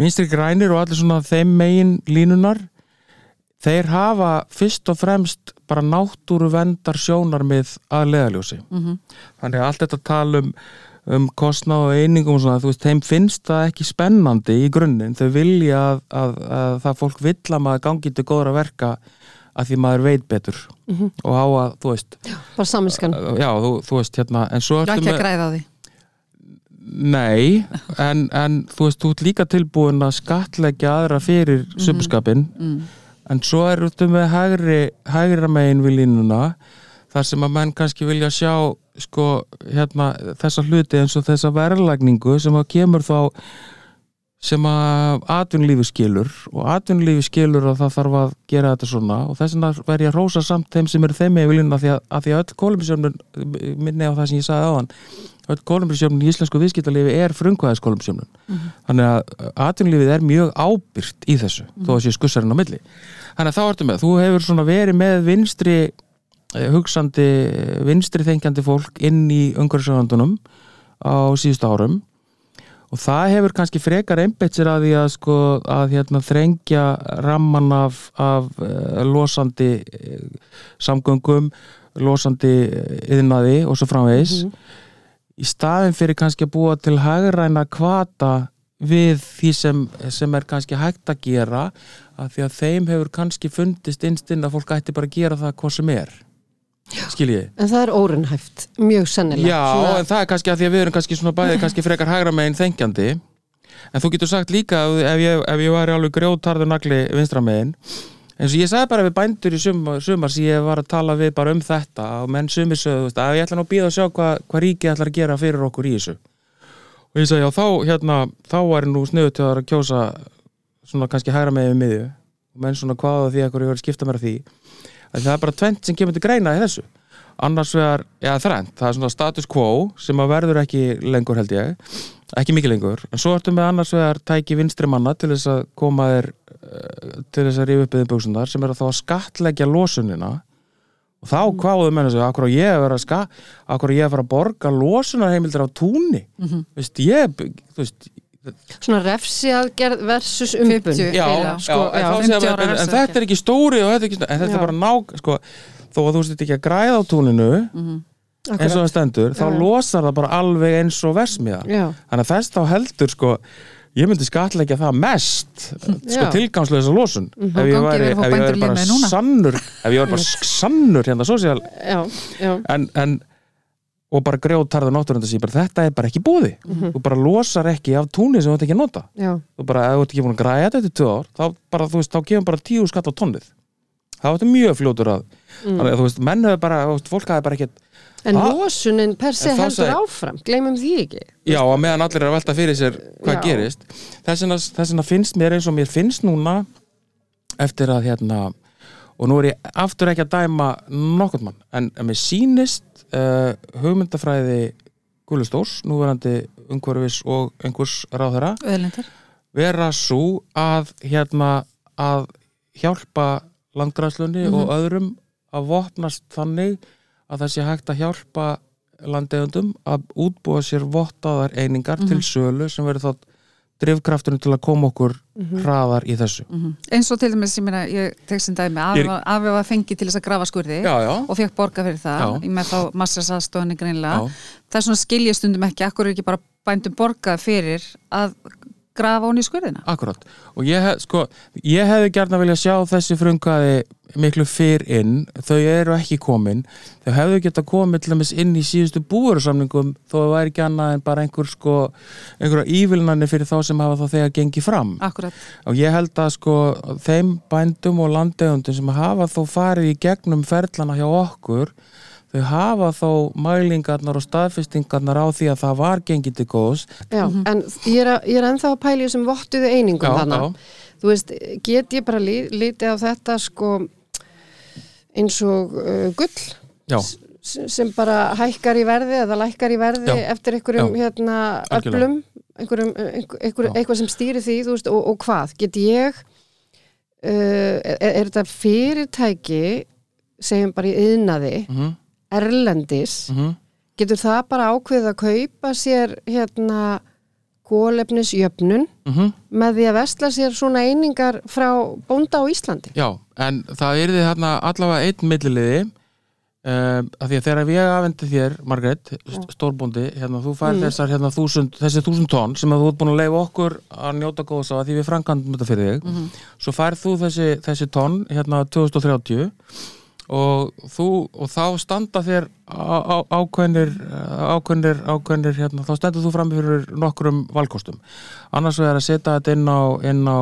Vinstri grænir og allir svona þeim megin línunar þeir hafa fyrst og fremst bara náttúru vendar sjónarmið að leðaljósi Mhm. þannig að allt þetta tala um kostnað og einingum og svona, þú veist, þeim finnst það ekki spennandi í grunninn, þau vilja að, að, að það fólk vill að maður gangi til góðra verka að því maður veit betur og á að, þú veist bara saminskan já, þú, þú veist, hérna, en svo Ég ertu ekki að græða því? Nei, en, en þú veist, þú ert líka tilbúin að skatleggja aðra fyrir mm mm. en svo er út með hægri, hægra megin við línuna þar sem að menn kannski vilja sjá sko, hérna, þessa hluti eins og þessa verðlagningu sem að kemur þá sem að atvinnlífi skilur og atvinnlífi skilur að það þarf að gera þetta svona og þess vegna verð ég að rósa samt þeim sem eru þeim með viljuna því að, að því að öll kólumisjöfnun minni á það sem ég sagði áðan öll kólumisjöfnun í íslensku viðskiptalífi er frumkvæðis kólumisjöfnun þannig að atvinnlífið er mjög ábyrgt í þessu þó að sé skussarinn á milli. Þannig að þá ertu með, þú hefur svona verið með vinstri hugsandi, vinstri þengjandi fólk inn í umhverfisöfandunum á síðustu árum. Og það hefur kannski frekar einbeitt sér að því að sko að hérna þrengja ramman af, af uh, losandi uh, samgöngum losandi yðnaði og svo framvegis. Í staðin fyrir kannski að búa til hagræna kvata við því sem, sem er kannski hægt að gera að því að þeim hefur kannski fundist innstinn að fólk ætti bara að gera það hvað sem er skiljiði en það er órunhæft, mjög sennilega. Já, Svona- en það er kannski að því að við erum kannski svona bæði kannski frekar hægra megin þengjandi. En þú getur sagt líka ef ég, ef ég var alveg grjótarður nagli vinstra megin eins og ég sagði bara við bændur í sumar, sumar sem ég var að tala við bara um þetta og menn sumir sögðu, að ég ætla nú að býða að sjá hvað hva ríkið ætlar að gera fyrir okkur í þessu. Og ég sagði, já, þá, hérna, þá er nú sniðu til að kjósa svona kannski hægra megin við miðju. Menn svona hvaða því að var að skipta mér því það er bara tvent sem kemur til greina í þessu. Annars vegar, já þrænt, það er svona status quo sem að verður ekki lengur held ég. Ekki mikið lengur, en svo ertu með annars vegar tæki vinstri manna til þess að koma þér eh, til þess að rífa upp yfir buksundar sem er að þá að skatleggja losunina. Og þá hvaðu menna sig, akkur á ég að vera að ska akkur á ég að fara að borga losunarheimildir á túnni? Veist, ég, veist svona refsi aðgerð versus umbun 50. já, já, sko, en, já. þá segja 50 menn, ára en, en þetta er ekki stóri þetta er, ekki, en þetta Já. er bara ná sko, þó að þú sett ekki að græða á túninu eins og það stendur, þá Já, já. losar það bara alveg eins og versmiða já, þannig að þess þá heldur sko ég myndi skatleggja það mest sko Já. Mhm. tilgangslösa losun ef ég væri, að ef ég væri bara sannur ef ég væri bara sannur hérna sosial já, já, en, en og bara sér bara þetta er bara ekki búði Mhm. þú bara losar ekki af túnið sem þú ert ekki að nota. Já, þú bara, ef þú ert ekki búin að græða þetta til tvö ár þá bara, veist, þá gefum bara tíu skatt á tonnið. Það var mjög fljótur að Mm. þannig að þú veist, menn hefur bara, fólk hafi bara ekkert en losunin per se þá heldur segi- áfram gleymum því ekki. Já, að meðan allir er að velta fyrir sér hvað Já. gerist. Þess vegna finnst mér eins og mér finnst núna eftir að hérna og nú er ég aftur ekki að dæma nokkurt mann, en, en mér sýnist uh, hugmyndafræði Gulustórs, núverandi umhverfis og einhvers Öðlindir vera svo að hérna að hjálpa landgræðslunni og öðrum að vopnast þannig að það sé hægt að hjálpa landegundum að útbúa sér vottaðar einingar til sölu sem verður þá drifkrafturinn til að koma okkur hraðar í þessu. Eins og til dæmis, ég meina, ég tek sem dæmi afi var fengið til þess að grafa skurði Já, já, og fekk borga fyrir það Já. ég með þá massarsaðstofunni greinlega það er svona skilja stundum ekki, akkur er ekki bara bændum borgað fyrir að grafa hún í skurðina? Akkurat. Og ég, hef, sko, ég hefði gert að vilja sjá þessi frungaði miklu fyrr inn. Þau eru ekki komin. Þau hefðu geta komið til dæmis inn í síðustu búursamningum þó það væri ekki annað en bara einhver sko, einhverja ívilnanir fyrir þá sem hafa þá þegar gengið fram. Akkurat, og ég held að sko þeim bændum og landegundum sem hafa þó farið í gegnum ferlana hjá okkur þau hafa þó mælingarnar og staðfestingarnar á því að það var gengið til góðs já, en ég er, að, ég er ennþá að pæli þessum vottuðu einingum já. þú veist, get ég bara li, litið á þetta sko eins og uh, gull Já, sem bara hækkar í verði eða lækkar í verði Já. eftir einhverjum Já. hérna öflum einhverjum, einhver, einhver, Já. eitthvað sem stýri því þú veist, og, og hvað, get ég uh, er, er þetta fyrirtæki segjum bara í yðnaði mm erlendis, -hmm. getur það bara ákveðið að kaupa sér hérna kólefnisjöfnun Mm með því að vestla sér svona einingar frá bónda á Íslandi Já, en það yrði þarna allavega einn milliliði um, að því að þegar ég afendi þér, Margrét, st- stórbóndi hérna, þú fær Mm. þessar hérna, þúsund, þessi þúsund tonn sem þú ert búin að leifa okkur að njóta góðs á því við framkvæmdum þetta fyrir þig Mhm. svo færð þú þessi, þessi tonn hérna 2030 og, þú, og þá standa þér á, á, ákveðnir ákveðnir, ákveðnir hérna, þá stendur þú fram fyrir nokkrum valkostum. Annars vegar að setja þetta inn á, inn á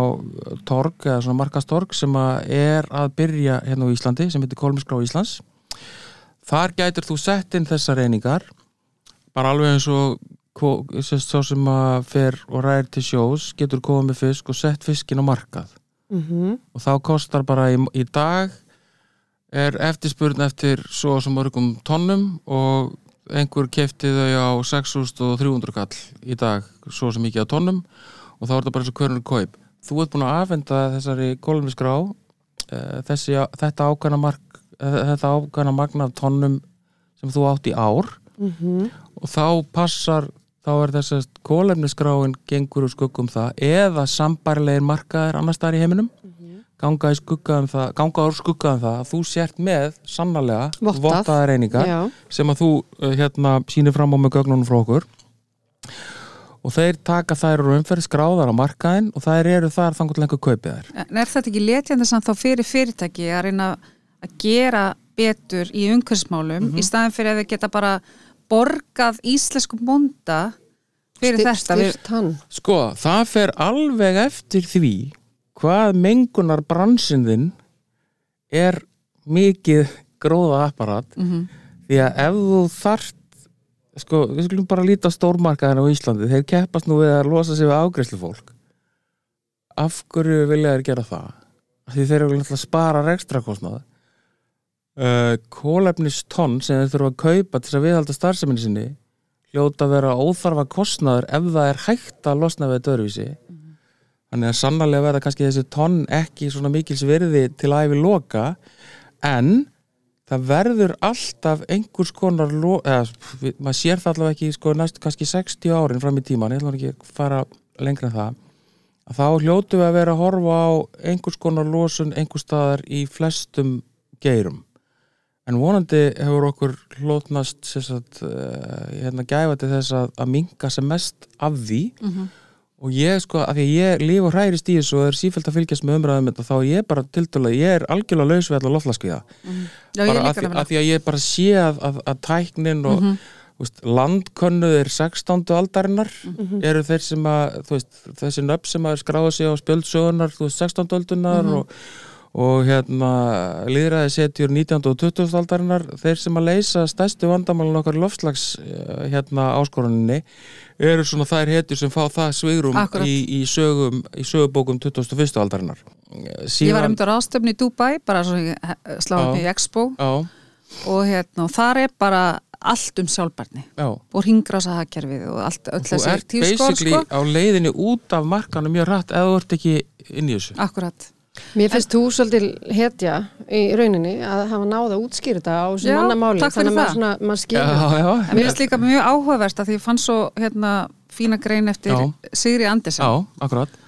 torg eða svona markastorg sem að er að byrja hérna á Íslandi sem heitir Kolmisgrá Íslands. Þar gætir þú sett inn þessar reyningar bara alveg eins og sá sem að fer og ræðir til sjós getur komið fisk og sett fiskin á markað. Mm og þá kostar bara í, í dag er eftirspurn eftir svo svo mörgum tonnum og einhver kefti þau á 6.300 kall í dag svo sem mikið á tonnum. Og þá er þetta bara eins og hvernig kaup þú ert búin að afhenda þessari kolmisgrá uh, þessi, þetta ákvæmna mark uh, þetta ákvæmna magna af tonnum sem þú átt í ár. -hmm. og þá passar þá er þess að kólefnisgráin gengur úr skuggum það eða sambarilegir markaðir annars staðar í heiminum ganga, í skugga um það, ganga úr skugga um það að þú sért með sannarlega Vottað. vottaðar einingar Já, sem að þú uh, hérna sýnir fram á með gögnunum frá okkur. Og þeir taka þær úr umferð skráðar á markaðin og þær eru þar þangur lengur kaupið þær. En er þetta ekki letjandi samt þá fyrir fyrirtæki að reyna að gera betur í umhverfsmálum í staðin fyrir að við geta bara borgað íslensku bónda fyrir Styr- þetta? Styrt hann. Sko, það fer alveg eftir því hvað mengunar bransinðin er mikið gróða apparat Mhm. því að ef þú þarft sko, við skulum bara líta stórmarkaðina á Íslandi, þeir keppast nú við að losa sig við ágreyslu fólk af hverju vilja þeir gera það? Því þeir eru náttúrulega að spara rekstra kostnað uh, kólefnistonn sem þeir þurfa að kaupa til að viðhalda starfseminni sinni hljóta að vera óþarfa kostnaður ef það er hægt að losna við þetta öðruvísi þannig að sannarlega verða kannski þessi tonn ekki svona mikils virði til að æfi loka en það verður alltaf einhvers konar eða, við- maður sér það allavega ekki sko, næstu kannski 60 árin fram í tíman ég ætla nú ekki að fara lengra en það að þá hljótu við að vera að horfa á einhvers konar losun einhvers staðar í flestum geirum. En vonandi hefur okkur hlótnast uh, hérna gæfa til þess að, að minka sem mest af því og ég sko, af því að ég líf og hærist í þessu og er sífælt að fylgjast með umræðum þetta, þá ég bara tildulega, ég er algjörlega laus við allar loftlaskviða bara líka að, því, að ég bara sé að, að, að tæknin og mm veist, landkönnuðir 16. aldarinnar eru þeir sem að veist, þessi nöfn sem að skráða sig á spjöldsögunar þú veist, 16. aldunar og, og hérna líðræði setjur 19. og 20. aldarinnar þeir sem að leysa stærstu vandamálun okkar loftslags eh, hérna áskoruninni eru svona þær hetjur sem fá það svigrum í, í, sögum, í sögubókum 21. aldarinnar Ég var um þetta ráðstöfni í Dubai bara Já. í Expo Já, og hérna, og þar er bara allt um sjálfbarni já og ringrása hagkerfið og allt, öll Þú þessi ert tískor basically sko. á leiðinni út af markanum mjög rætt eða þú ert ekki inn í þessu Akkurat. Mér finnst þú svolítið hetja í rauninni að hafa náða að útskýra þetta á þessu Já, mannamáli þannig að maður, svona, maður skilur. Já, En mér finnst líka mjög áhugavert að því ég fann svo hérna, fína grein eftir Já. Sigri Andersen. Já, akkurat.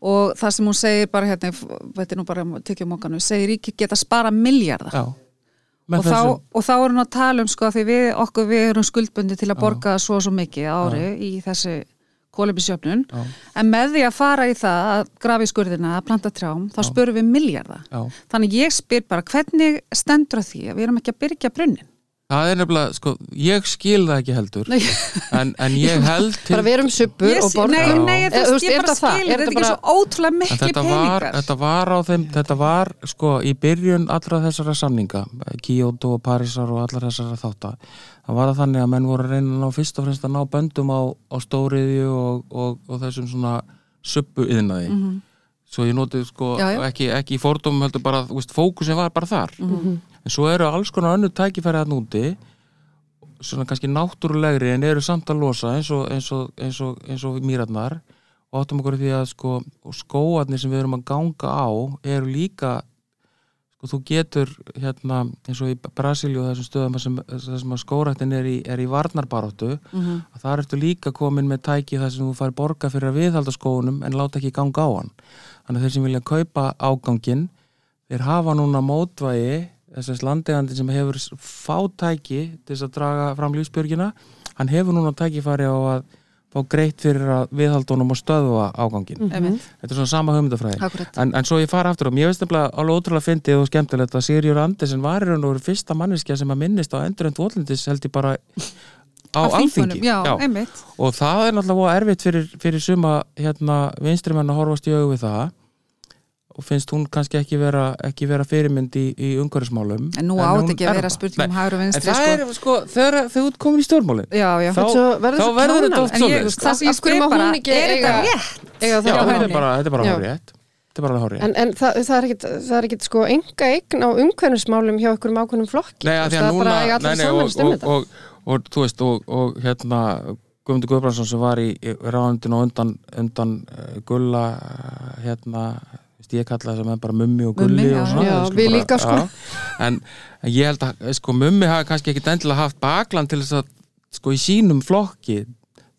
Og það sem hún segir bara hérna, þetta er nú bara tekjum mókanu, segir ríki geta spara miljardar já. og, þá, þessum, og þá er hún að tala um sko að því við okkur við erum skuldbundi til að borga svo og svo mikið á ári í þessi kólefisjöfnun Já. en með því að fara í það að grafi í skurðina, að planta trjám þá spörum við miljardar já. þannig ég spyr bara hvernig stendur að því að við erum ekki að byrja brunnin? Það er nefnilega, sko, ég skil það ekki heldur. En, en ég (laughs) held til bara við erum suppur Ég og borgum Nei, nei, þú veist, ég er bara skil Er þetta þetta ekki bara- svo ótrúlega miklu þetta var, peningar. þetta var á þeim, þetta var sko í byrjun allra þessara samninga, Kyoto og Parísar og allar þessara þátta, það var það þannig að menn voru að reyna að ná fyrst og fremst að ná böndum á, á stóriðju og, og, og þessum svona suppu yðnaði. Svo ég notið sko. Já, já. ekki, ekki í fordómum heldur bara, þú veist, fókusin var bara þar. En svo eru alls konar önnu tækifæri að núti svona kannski náttúrulegri en eru samt að losa eins og, eins og, eins og, eins og mýratnar og áttum okkur því að sko og skóarnir sem við erum að ganga á eru líka sko þú getur hérna eins og í Brasilíu og þessum stöðum sem, sem skórættin er í, er í varnarbaróttu Mhm. að þar ertu líka komin með tæki þar sem þú fær borga fyrir að viðhalda skóunum en láta ekki ganga á hann þannig að þeir sem vilja kaupa ágangin þeir hafa núna mótvægi þessast landeigandi sem hefur fátæki til þess að draga fram lífsbjörgina hann hefur núna tækifæri á að fá greitt fyrir að viðhalda honum og stöðva ágangin Einmitt. þetta er svona sama hugmyndafræði Akkurat. en, en svo ég fara aftur og mér. Finnst nefnilega alveg ótrúlega fyndið og skemmtilegt að Sigurður Andersen var í raun og veru fyrsta manneskja sem að minnist á endurend votlendis held ég bara á alþingi. þingmönnum, Já, einmitt. og það er náttúrulega voða erfitt fyrir, fyrir suma hérna, vinstrimenn að horfast í augu við það og finnst hún kannski ekki vera, ekki vera fyrirmynd í, í umhverfismálum En nú átt ekki að vera spurning um hægur og en vinstri, það sko. er sko, þegar þegar þú ert komin í stjórnmálin Já, já. þá, Svo verður þá svo verður þetta En ég, svoleiðis sko. það sem ég má bara, hún ekki er þetta rétt? Eiga Já, það þetta er bara, þetta er Þetta er bara hárið En, en það, það er ekkit, það er ekkit sko enga eign á umhverfismálum hjá ykkur ákveðnum flokki. Nei, að veist, að það er núna bara nei, allir nei, og, samanist um og, þetta. og, og, þú veist, og, og hérna Guðmundur Guðbrandsson sem var í ráðundinu og undan, undan uh, gulla uh, hérna, veist, ég kalla það sem bara mummi og gulli Mummi, og svona, já. skulum við bara- líka, sko. já. en ég held að sko, mummi hafi kannski ekki endilega haft bakland til þess að sko í sínum flokki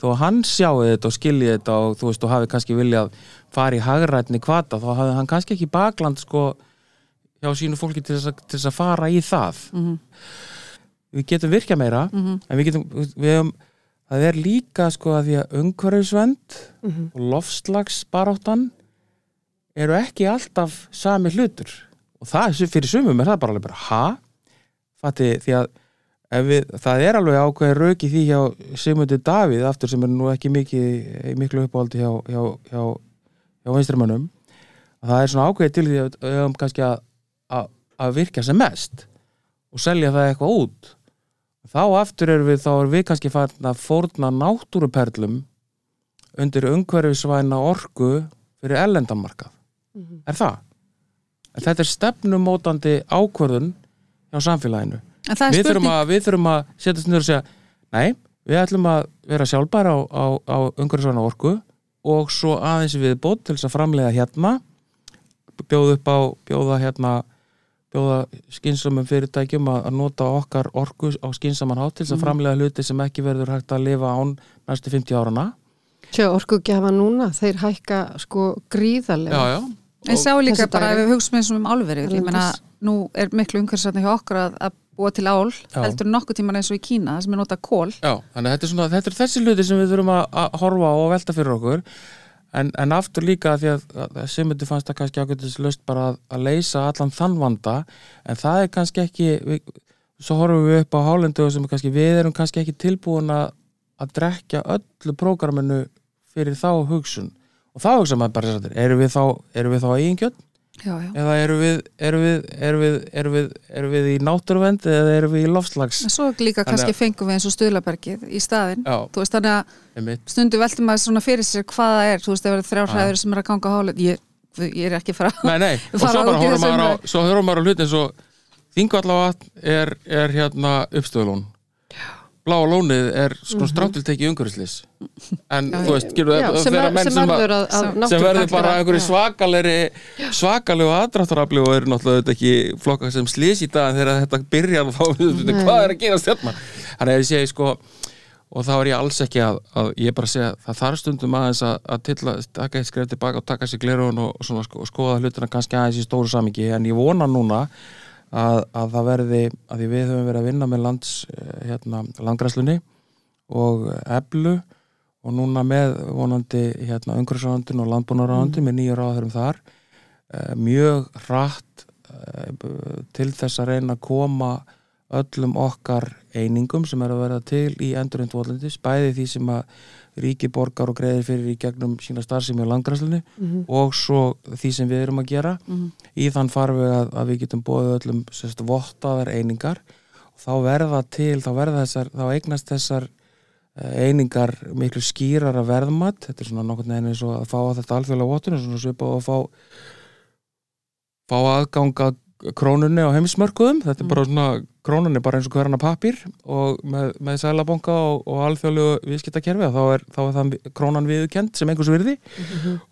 þó að hann sjáu þetta og skilji þetta og þú veist og hafi kannski viljað fara í hagrætni kvata þá hafi hann kannski ekki bakland sko hjá sínu fólki til þess að, til þess að fara í það Mhm. við getum virkja meira en við getum við hefum, það er líka sko að því að umhverfisvend Mhm. og lofslagsbaráttan eru ekki alltaf sami hlutur. Og það fyrir sumum er það bara alveg bara ha? Fatti, því að við, það er alveg ákveðin rauk í því hjá Sigmundi Davíð aftur sem er nú ekki mikið miklu uppáhaldi hjá, hjá, hjá, hjá vinstrimönnum að það er svona ákveðið til því að við höfum kannski að, að, að virka sem mest og selja það eitthvað út. Þá aftur erum við, þá erum við kannski farin að fórna náttúruperlum undir umhverfisvæna orku fyrir ellendamarkað er það? En þetta er stefnumótandi ákvörðun hjá samfélaginu En það er við þurfum, að, við þurfum að setja snur og segja nei, við ætlum að vera sjálfbæra á, á, á umhverfisvæna orku og svo aðeins við bótt til þess að framlega hérna bjóða upp á bjóða hérna bjóða skynssamum fyrirtækjum að, nota okkar orku á skynsaman hátt til þess að framlega hluti sem ekki verður hægt að lifa án næstu 50 árana Sjá, orkugjafa núna, þeir hækka sko gríðarlega. já, já. En sjá líka bara ef við hugsaum eins og um álverið, ég meina Erlendis. nú er miklu umhverfisvætni hjá okkur að, að búa til ál Já. heldur nokkuð tíman eins og í Kína sem er nota kól Já, þannig að þetta er, svona, þetta er þessi hluti sem við þurfum að, að horfa á og velta fyrir okkur en, en aftur líka því að, að Simundi fannst það kannski ákveðtis löst bara að, að leysa allan þann vanda en það er kannski ekki við, svo horfum við upp á hálendu sem er kannski, við erum kannski ekki tilbúin að, að drekja öllu prógraminu fyrir þá hugsun og þá hugsa maður bara við þá, erum við þá eigingjöld já, já. eða erum við, erum við, erum við, erum við, erum við í náttúruvend eða erum við í lofslags En svo líka kannski að- fengum við eins og stuðlabergið í staðinn. Já, þú veist þannig að stundu veltum maður svona fyrir sér hvað það er. Þú veist ef það eru þrjár Já. hræður sem er að ganga hálend ég, ég er ekki að fara Nei, nei, (laughs) og svo bara horfum maður á, svo horfum maður á hlutin svo Þingvallavatn er, er hérna uppstöðulón Bláa lónið er sko stráttil tekið umhverfislis en Já, þú veist, Já, það sem, sem sem, sem- sem verður bara einhverju svakalegri svakalegu aðdráttarafli og eru náttúrulega auðvitað ekki flokkar sem slís í dag þegar þetta byrjar þá (laughs) hvað er að gera stjarnar þannig að ég segi sko og þá er ég alls ekki að, að ég bara segja það þarf stundum aðeins að, að tilla, taka eitt skref tilbaka og taka sér glerun og, og, svona, sko, og skoða hlutina kannski aðeins í stóru samingi en ég vona núna að, að það verði að því við höfum verið að vinna með lands eh, hérna, landgræslunni og eblu og núna með vonandi hérna, umhverfisráðandun og landbúnaráðandun með nýju ráðurum þar eh, mjög hratt eh, til þess að reyna að koma öllum okkar einingum sem er að vera til í endurinn tvollendis, bæði því sem að ríki borgar og greiðir fyrir í gegnum sína starfsemi á landgræslunni Mhm. og svo því sem við erum að gera. Mhm. í þann farveg að, að við getum bóðið öllum sérst, vottaðar einingar. Og þá verða til, þá verða þessar þá eignast þessar eh, einingar miklu skýrar að verðmat. Þetta er svona nokkurn veginn eins og að fá þetta alþjóðlega vottun, svona svipað að fá fá aðgang að krónunni á heimismörkuðum þetta er bara svona krónan er bara eins og hver annar pappir og með, með sælabonga og, og alþjóðlegu viðskiptakerfi þá er, þá er það krónan viðkend sem einhvers virði.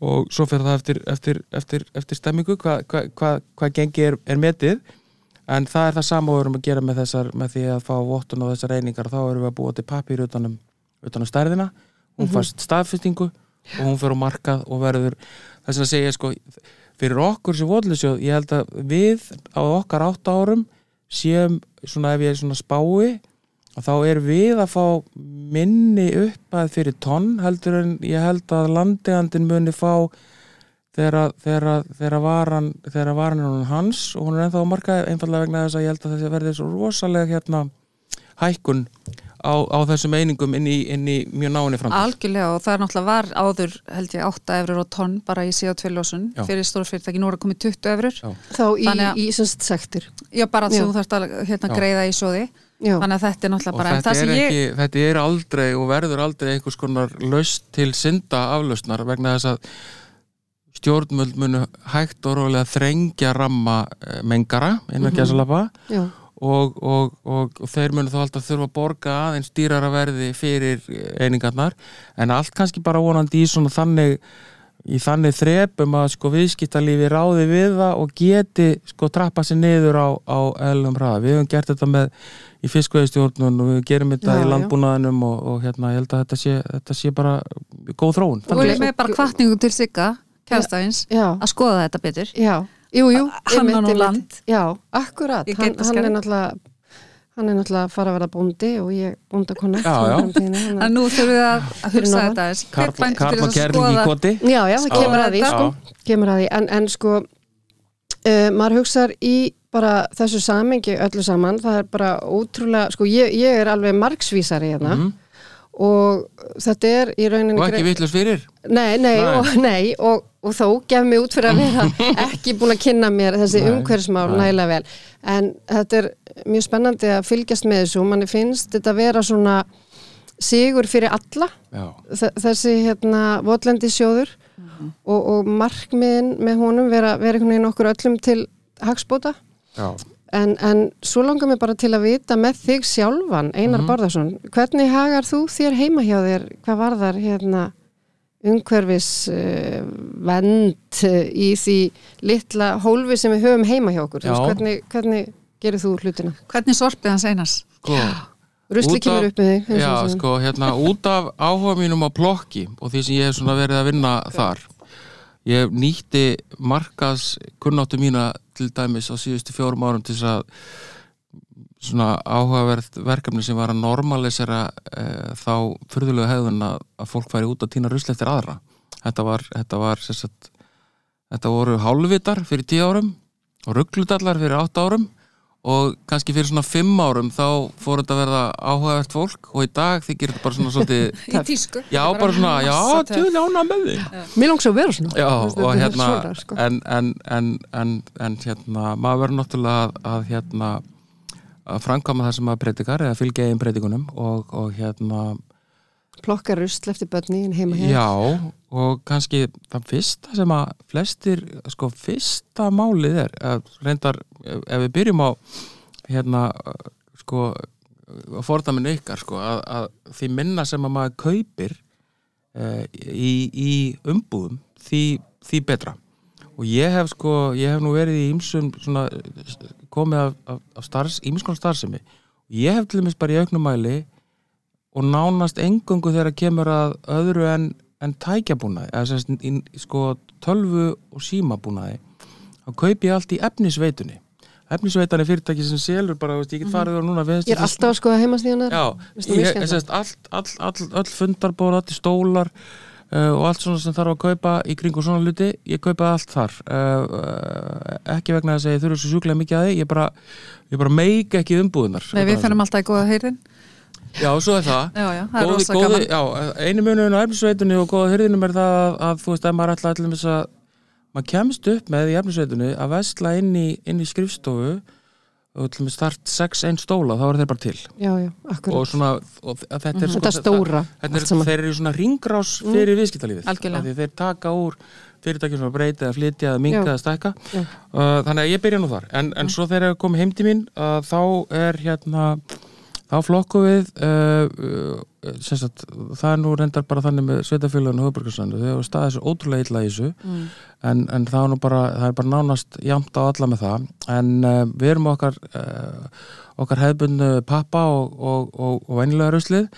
Og svo fyrir það eftir, eftir, eftir, eftir stemmingu hvað hva, hva, hva gengi er, er metið. En það er það sama við erum að gera með, þessar, með því að fá vottun og þessar reyningar þá erum við að búa til pappir utanum, utanum stærðina. Hún fast staðfestingu og hún fyrir á markað og verður þess að segja sko fyrir okkur sem votlusjóð, ég held að við á okkar átta árum séum svona ef ég er svona spái og þá er við að fá minni uppað fyrir tonn heldur en ég held að landeigandin muni fá þegar, varan þegar varan er hans. Og hún er ennþá á markaði einfallega vegna þess að ég held að þessi verði svo rosalega hérna hækkun á, á þessum einingum inn í, inn í mjög náinni framtíð. Algjörlega og það er náttúrulega var áður held ég 8 eurur og tonn bara í CO2 lósun Já. fyrir stóra fyrirtæki, nú er að komið 20 eurur þá í, í semst sektir. Já, bara Já. þú þarfst að hérna, greiða í sóði Já, þannig að þetta er náttúrulega og bara en þetta það er, sem ég, ekki, þetta er aldrei og verður aldrei einhvers konar laust til synda aflausnar vegna þess að stjórnmöld munu hægt og rólega þrengja ramma eh, mengara innan mm -hmm. já, og, og, og, og þeir munu þá alltaf þurfa að borga aðeins dýrara verði fyrir einingarnar. En allt kannski bara vonandi í svona þannig í þannig þrepum að sko viðskiptalífi ráði við það og geti sko trappa sér niður á, á eðlum hraða. Við hefum gert þetta með í fiskveðistjórnun og við gerum þetta Já, í landbúnaðinum og, og hérna ég held að þetta sé, þetta sé bara góð þróun. og ég með bara kvartningu til Sigga kærastæðins, já, að skoða þetta betur. Já Jú, jú, Hann á land. Já, akkurat, hann, hann er náttúrulega hann er náttúrulega að fara að vera bóndi og ég bóndakonna Já, já. en nú þurfum við að, að hugsa þetta. Karl, Karl og Kerling í koti. Já, já, það kemur að því sko, kemur að því, en, en sko uh, maður hugsar í bara þessu samengi öllu saman, það er bara ótrúlega, sko ég, ég er alveg margsvísari hérna. Mhm. Og þetta er í rauninni Og ekki vittlust fyrir. Nei, nei, Nei. og, nei og, og þó gef mig út fyrir að vera (laughs) ekki búin að kynna mér þessi nei. nægilega vel en þetta er mjög spennandi að fylgjast með þessu og manni finnst þetta vera svona sigur fyrir alla þessi hérna votlendi sjóður og, og markmiðin með honum vera, vera einhvern veginn okkur öllum til hagsbóta Já. En, en svo langar mér bara til að vita með þig sjálfan, Einar mm hvernig hagar þú þér heima hjá þér hvað var þar hérna umhverfis uh, vend uh, í því litla hólfi sem við höfum heima hjá okkur? Hvernig, hvernig gerir þú hlutina? hvernig sorpið hans einars? Sko, af- kemur upp með þig Já, sem- sko, hérna, út af áhuga mínum á plokki og því sem ég hef svona verið að vinna þar ég nýtti markas kunnáttu mína til dæmis á síðustu fjórum árum til þess að svona áhugaverð verkefni sem var að normalisera e, þá fyrðulegu hefðun að, að fólk færi út að týna rusli eftir aðra. Þetta var, þetta var sagt, þetta voru hálfvitar fyrir tíu árum og rugglutallar fyrir átta árum og kannski fyrir svona fimm árum þá fór þetta að verða áhugavert fólk og í dag þykir þetta bara svona svolítið (laughs) í tísku. Já, bara svona, já, massa töff. tjóð ána með þig Mér langs að vera svona. Já, og hérna svona, sko. en, en, en, en, en hérna maður verður náttúrulega að, að hérna að framkama það sem maður predikar eða fylgja eigin predikunum og, og hérna Plokka rusl eftir börni en heima hjá já, og kannski það fyrsta sem að flestir sko fyrsta málið er að reyndar, ef ef við byrjum á hérna sko að fordaminu ykkar sko að, að því minna sem að maður kaupir uh, í, í umbúðum því, því betra. Og ég hef sko, ég hef nú verið í ýmsum svona komið af, af, af starfs, ýmskon starfsemi. Og ég hef til dæmis bara í auknum mæli og nánast engungu þegar kemur að öðru en, en tækjabúnaði eða sem sagt í, sko tölvu og símabúnaði þá kaupi ég allt í efnisveitunni efnisveitan er fyrirtæki sem selur bara, veist, ég get farið og núna Ég er alltaf að skoða sést all, all, all, stólar uh, og allt svona sem þarf að kaupa í kringu svona hluti, ég kaupa allt þar. Uh, uh, ekki vegna þess að ég þurfa svo sjúklega mikið að því, ég bara ég bara meik ekki umbúðunar Nei, við fennum alltaf í góða heyrðin Já, svo er það. Já, já, það er góði, rosa góði, gaman já, einu munun á efnisveitunni og góða hyrðinum er það að, að þú veist að maður ætla allir að maður kemst upp með í efnisveitunni að vesla inn í, inn í skrifstofu og til með start 6 einn stóla þá er þeir bara til. Já, já, og svona og að þetta er sko, Þetta stóra þetta allt er, þeir eru svona ringrás fyrir viðskiptalífið. Af því þeir taka úr fyrirtækjum sem að breyta eða flytja eða minka Já. eða stækka. Uh, þannig að ég byrja nú þar. En, en svo þegar ég kom heim til mín uh, þá er hérna þá flokku við uh, sagt, það er nú reyndar bara þannig með sveitafélaginu og höfburgarsandu þau hafa staðið svo ótrúlega illa í þessu. Mm. en, en það er nú bara, það er bara nánast jamt á alla með það. En uh, við erum okkar uh, okkar hefðbundu pappa og, og, og, og venjulega ruslið.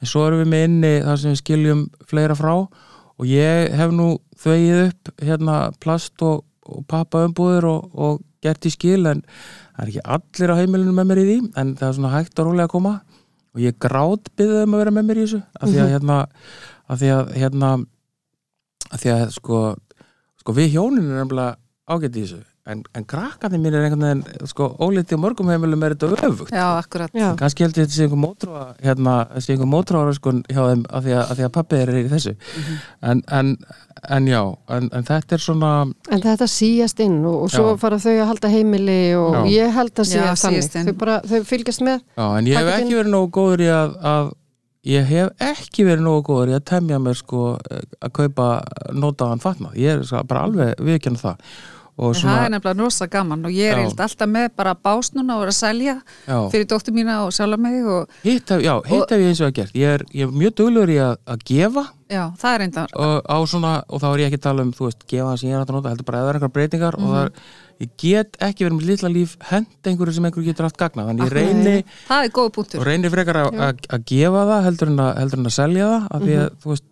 En svo erum við með inni þar sem við skiljum fleira frá. Og ég hef nú þvegið upp hérna plast og, og pappa umbúður og, og gert í skil en það er ekki allir á heimilinu með mér í því en það er svona hægt og rólega að koma og ég grátt byggðið um að vera með mér í þessu af því að hérna af því að hérna af því að sko, sko við hjónin er nefnilega ágætt í þessu en, en krakkandi mín er einhvern veginn sko ólítið á mörgum heimilum er þetta öfugt Já, akkurat. Já. kannski heldur þetta sé einhver mótróa hérna, sé einhver mótróa sko hjá þeim af því að, af því að pappi er í þessu en, en, en já en, en þetta er svona En þetta síjast inn og, og svo Já. fara þau að halda heimili og Já. ég held að þannig. síast inn. Þau, bara, þau fylgjast með. já, en ég hef ekki verið nógu góður í að, að ég hef ekki verið nógu góður í að temja mér sko að kaupa notaðan fatnað, ég er sko bara alveg viðkjörn það og En Það er nefnilega rosa gaman og ég er alltaf með bara bás núna og er að selja já, fyrir dóttur mína og sjálfa mig og hitt hef, ég eins og að gert. Ég er, ég er mjög duglegur í að, að gefa. Já, það er einnig og, svona, og þá er ég ekki að tala um þú veist, gefa sem ég er að nota, heldur bara að það er einhver breytingar og það er, ég get ekki verið með litla líf hend einhverju sem einhverju getur haft gagna þannig ég reyni, Það er góð og punktur. reyni frekar að, að, að gefa það heldur en að, heldur en að selja það af því að, þú veist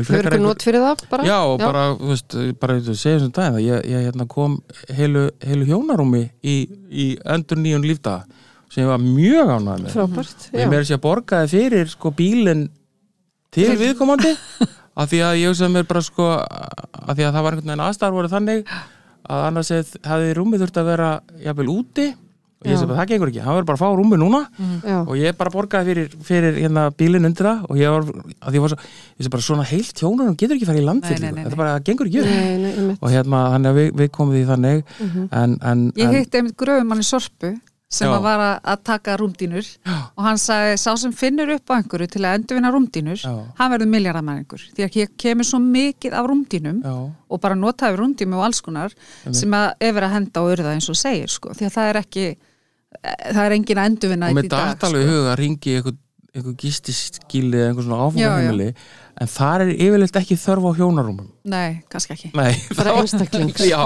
ekki not fyrir það bara? Já, og bara, þú veist, bara þú segja þessum daginn að ég, ég hérna, kom heilu, heilu hjónarúmi í, í endur nýjun lífdaga sem ég var mjög ánægð með Frábært. og ég meira sér að borgaði fyrir sko bílinn til viðkomandi (laughs) af því að ég hugsaði mér bara sko af því að það var einhvern veginn aðstæðar voru þannig að annars hefði rúmið þurft að vera jafnvel úti og ég Já. segi bara það gengur ekki, hann verður bara að fá rúmið núna. Já. og ég bara borgaði fyrir, fyrir hérna, bílinn undir það og ég var, að ég var svo, ég bara svona heilt hjónarum getur ekki farið í landfyllingu, Nei, nei, nei, þetta bara gengur ekki upp. Nei, nei, einmitt. og hérna, þannig að við, við komum því þannig. En, en, Ég heitti einmitt gröfumann í Sorpu sem Já. að var að, að taka rúmdínur og hann sagði, sá sem finnur upp á einhverju til að endurvinna rúmdínur, Já. hann verður miljardamæringur því að hér kemur svo mikið af rúmdínum já, og bara notaði rúmdínu og alls konar sem að verið að henda á urða eins og segir sko, því að það er ekki það er engin að endurvinna og með dag sko. í huga ringi einhver, einhver gistiskíli eða einhver svona áfangaheimili en þar er yfirleitt ekki þörf á hjónarúmum. Nei, kannski ekki, Nei, Bara (laughs) einstaklings. Já,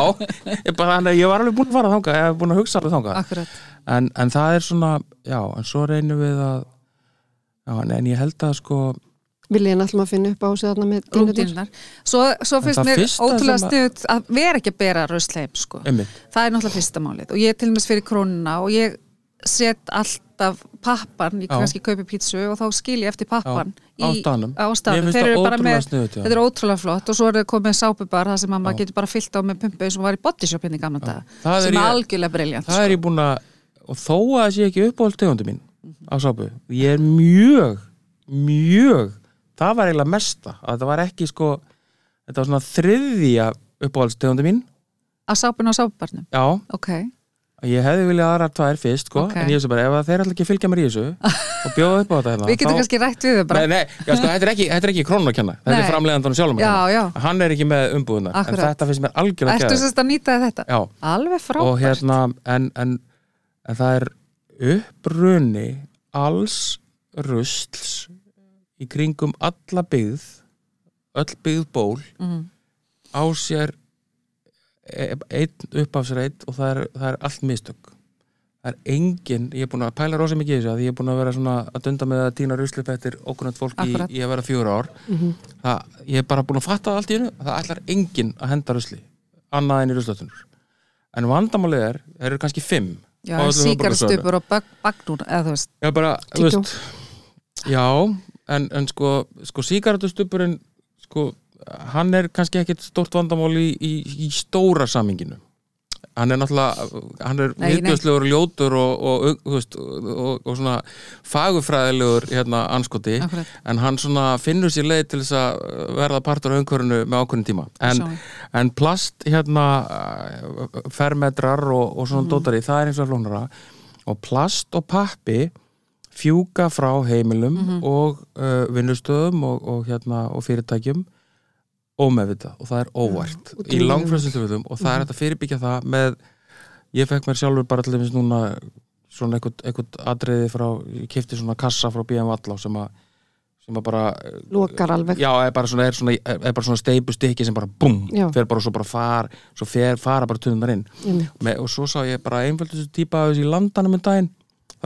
ég, bara, að ég var alveg búin að fara þangað ég hef búin að hugsa alveg akkurat. En, en það er svona, já, en svo reynum við að já, en, en ég held að sko Viljið náttúrulega að finna upp á sig þarna með rúmdínunar svo, svo finnst mér ótrúlega sem að- vera ekki að bera rösleim sko. það er náttúrulega fyrsta málið. Og ég er til dæmis fyrir krónuna og ég set alltaf pappan, ég Já. kannski kaupi pítsu og þá skil ég eftir pappan á staðnum. á eru bara ótrúlega með já. þetta er ótrúlega flott. Og svo er það komið sápubar það sem að maður getur bara fyllt á með pumpu eins og var í bodyshopinni gamla dag Það er sem er ég- algjörlega briljant það er ég búin að og þó að það sé ekki uppáhald tegundu mín á sápu, ég er mjög mjög það var eiginlega mesta, að þetta var ekki sko þetta var svona þriðja uppáhaldstegundu mín, að sápun á sápubarnum, já. Ok. Ég hefði viljað aðrar tvær fyrst sko, Ok. en ég veist bara, ef þeir ætla ekki að fylgja mér í þessu og bjóða upp á þetta hérna við getum kannski rætt við þau bara. Nei, nei, já, sko, þetta er ekki, ekki krónu að kenna Þetta er framleiðandan sjálfum Já, kenna já. Hann er ekki með umbúðuna En þetta finnst mér algjörlega ertu sérst að nýta þetta? Já, alveg frábært. og hérna en, en, en það er uppruni alls rusls í kringum alla byggð öll byggð ból Mhm. á sér e- einn uppafsreit og það er, það er allt mistök. Það er engin, ég er búin að pæla rosa mikið í þessu að ég er búin að vera svona að dunda með að týna ruslip eftir okkurnátt fólk í, í að vera fjóra ár. Það, ég er bara búin að fatta það allt í hennu það ætlar engin að henda rusli annað en í ruslatunur en vandamálið er, þeir eru kannski fimm síkarstupur og bag, bagnúr eða þú veist, Já, bara, þú Tíkjó. veist Já, en, en sko, sko sígaretustupurinn sko, hann er kannski ekkit stórt vandamál í, í, í stóra saminginu hann er náttúrulega hann er viðbjöðslegur og ljótur og, og, og, og, svona fagufræðilegur hérna anskoti Akkurat. en hann svona finnur sér leið til þess að verða partur af umhverfinu með ákveðin tíma. En, en plast hérna fermetrar og, og svona dótari, það er eins og flóknara og plast og pappi fjúka frá heimilum Mhm. og uh, vinnustöðum og, og, hérna, og fyrirtækjum ómeðvitað og það er óvært út í tilfellum og það er hægt að fyrirbyggja það með ég fekk mér sjálfur bara til dæmis núna svona eitthvað atriði frá ég kefti svona kassa frá BM Vallá sem að sem að bara lokar alveg já, er bara svona, er svona, er bara svona steipustykki sem bara Já. fer bara og svo bara far svo fer, fara bara tunnar inn. Með, og svo sá ég bara einföldu típa af þessu í landanum um daginn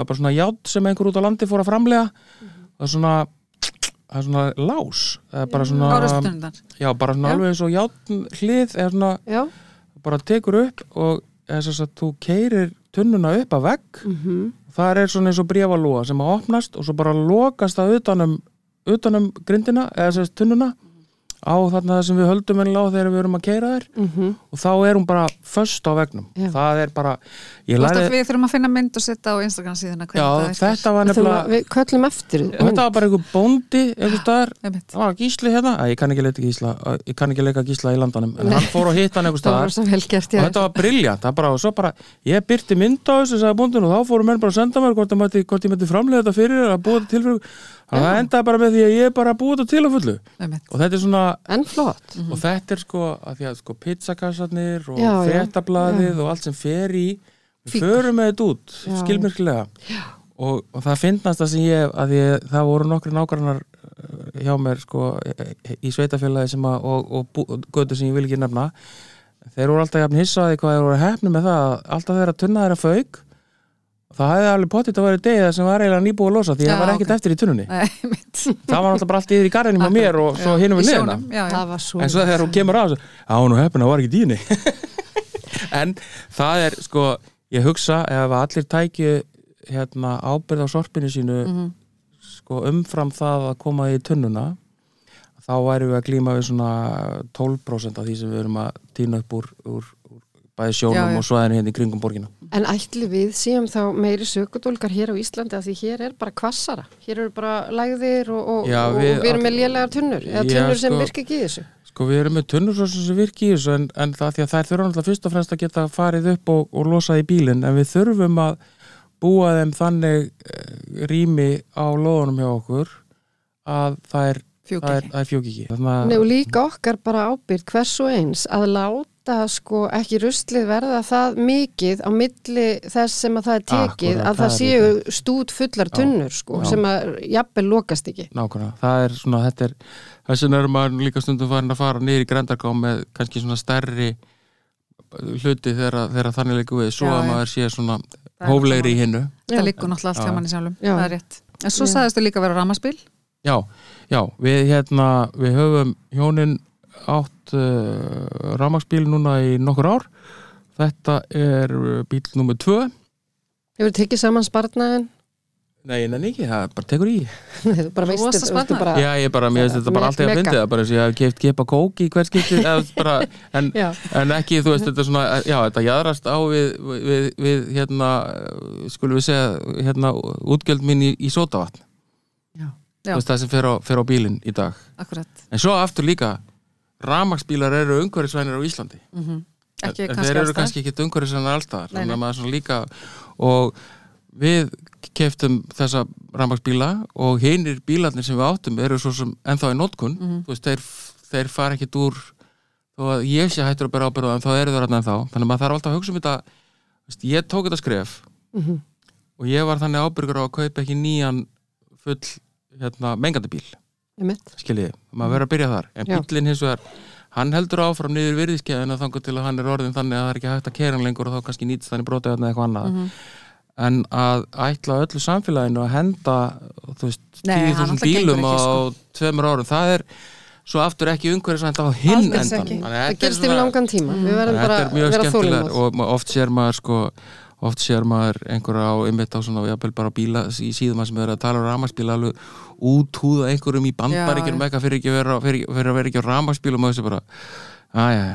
það var bara svona ját sem einhver út á landi fór að framlega það er svona það er svona lás. Það er bara svona, já, bara svona alveg eins og ját hlið eða svona, já, bara tekur upp og þess að þú keirir tunnuna upp að vegg. Mhm. Það er svona eins og bréfalúa sem að opnast og svo bara lokast það utanum utanum grindina eða þess tunnuna á þarna sem við höldum ennilega á þegar við erum að keira þær. Mhm. Og þá er hún bara föst á vegnum. Já. það er bara lærði, við þurfum að finna mynd og setja á Instagram síðan já, þetta var nefnilega við köllum eftir þetta var bara einhver bóndi einhver staðar. gísli hérna, Æ, ég kann ekki leika gísla ég kann ekki leika gísla í landanum en hann fór að hitta hann einhver staðar. gert og þetta var briljant, það bara, og svo bara ég byrti mynd á þessu, og þá fóru menn bara að senda mér hvort, ég mætti framlega þetta fyrir að búa þetta til fyrir þannig að það endaði bara með því að ég er bara að búa þetta til á fullu. Einmitt. og þetta er svona, en flott. Og þetta er sko að því að sko pizzakassarnir og fréttablaðið og allt sem fer í við förum með þetta út, Já, skilmirkilega og, og það finnast það sem ég að ég, það voru nokkri nágrannar eh, hjá mér sko í sveitafélagi sem að og, og, og götu sem ég vil ekki nefna þeir voru alltaf jafn hissaði hvað þeir voru hefni með það að alltaf þeirra tunna þeirra fauk það hefði alveg potið að vera degið sem var eiginlega nýbúið að losa því Já, það var ekkert ok. eftir í tunnunni. Það var alltaf bara allt yfir í garðinum á mér og svo hinum við svo en svo þegar hún kemur á þessu á nú heppin að var ekki dýni (laughs) en það er sko ég hugsa ef allir tækju hérna ábyrð á sorpinu sínu Mhm. sko umfram það að koma í tunnuna þá væri við að glíma við svona 12% af því sem við erum að týna upp úr, úr bæði sjónum Já, og svæðinu hérna í kringum borgina En ætli við séum þá meiri sökudólkar hér á Íslandi af því hér er bara kvassara. Hér eru bara lægðir og, og, Já, við og við erum með lélegar tunnur. Eða tunnur sem sko- virka ekki í þessu. Sko við erum með tunnur sem virki í þessu en, en það því að þær þurfa náttúrulega fyrst og fremst að geta farið upp og, og losað í bílinn en við þurfum að búa þeim þannig eh, rými á loðunum hjá okkur að það er, það er, það er fjóki ekki. Þannig að Nei, og líka okkar bara ábyrð hvers og eins að láta sko ekki ruslið verða það mikið á milli þess sem að það er tekið Akkúrat, að það, það séu stút fullar tunnur sko Já. sem að jafnvel lokast ekki. nákvæmlega, það er svona þetta er, þess vegna er maður líka stundum farin að fara niður í grendargá með kannski svona stærri hluti þegar, þegar þannig leikur við svo Já, að maður sé svona hóflegri í hinnu Það liggur náttúrulega allt Já. hjá manni sjálfum, Já. það er rétt. En svo sagðist þú líka að vera ramaspil. Já, já, við hérna við höfum hjónin átt uh, rafmagsbíl núna í nokkur ár þetta er uh, bíl nummer tvö Hefur tekið saman sparnaðin? Nei, en ekki, það bara tekur í Þú bara veist þetta, veistu bara... Já, ég bara, mér finnst þetta bara alltaf að fyndi það bara eins og ég hef keift gepa kók í hver skipti eða bara, (laughs) en, en ekki, þú veist, þetta er svona já, þetta jaðrast á við, við, við hérna, skulum við segja hérna, útgjöld mín í, í sótavatn Já. Já. Veist, það sem fer á, fer á bílinn í dag Akkurat. En svo aftur líka rafmagsbílar eru umhverfisvænir á Íslandi. Mm Ekki en þeir eru kannski ekki umhverfisvænir líka og við keftum þessa rafmagsbíla og hinir bílarnir sem við áttum eru svo sem ennþá í notkun. Mhm. þú veist, þeir, þeir fara ekkit úr að ég sé hættur að bera ábyrða en þá eru þeir þarna ennþá. Þannig að maður þarf alltaf að hugsa um þetta. Veist, ég tók þetta skref Mhm. og ég var þannig ábyrgur á að kaupa ekki nýjan full hérna, mengandi bíl. Skiljið, maður verður að byrja þar en bílinn hins vegar, hann heldur áfram niður virðiskeiðina þangar til að hann er orðin þannig að það er ekki hægt að kera hann lengur og þá kannski nýtst hann í brotið eða eitthvað annað Mhm. en að ætla öllu samfélaginu að henda þú veist, Nei, hann 10.000 náttúrulega bílum á sko. tveimur árum, það er svo aftur ekki umhverfisvænt á hinn endan. Þannig að Það er gerist yfir langan tíma. Við verðum bara að vera þólimóð. og oft sér maður sko oft sér maður einhverja á ymmit á svona, jafnvel bara bíla í síðum sem er að tala um rafmagsbíla alveg úthúða einhverjum í bandaríkjum eitthvað fyrir, fyrir, fyrir að vera ekki á rafmagsbílum og þessu bara. Æja,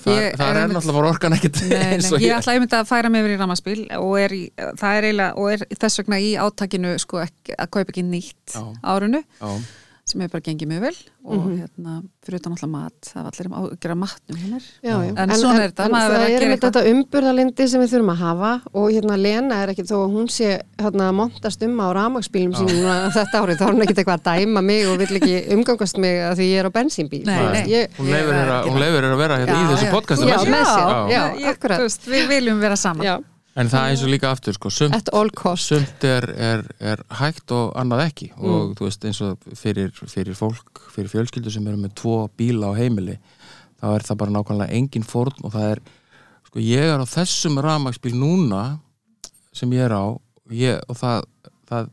það, er náttúrulega bara orkan ekkert eins og ég ég ætla einmitt að færa mig yfir í ramaspil og er, í, það er eiginlega og er þess vegna í átakinu sko, að kaupa ekki nýtt árunu Já, sem hefur bara gengið mjög vel og hérna, fyrir utan alltaf mat það var allir um að gera matnum hér Já, já. En svona er þetta, en maður það er með þetta umburðalindi sem við þurfum að hafa og hérna Lena er ekki þó að hún sé hérna að montast um á ramagsbílum núna þetta árið, þá er hún ekkit eitthvað að dæma mig og vill ekki umgangast mig að því ég er á bensínbíl Nei, nei. ég, hún leifir þér að, vera hérna í þessu já. podcasti Já. Já. Já, akkurat. við viljum vera saman já, en það er eins og líka aftur sko, sumt, sumt er, er, er hægt og annað ekki. Og þú veist eins og fyrir, fyrir fólk fyrir fjölskyldur sem eru með tvo bíla á heimili þá er það bara nákvæmlega engin fórn og það er, sko ég er á þessum rafmagsbíl núna sem ég er á ég, og það, það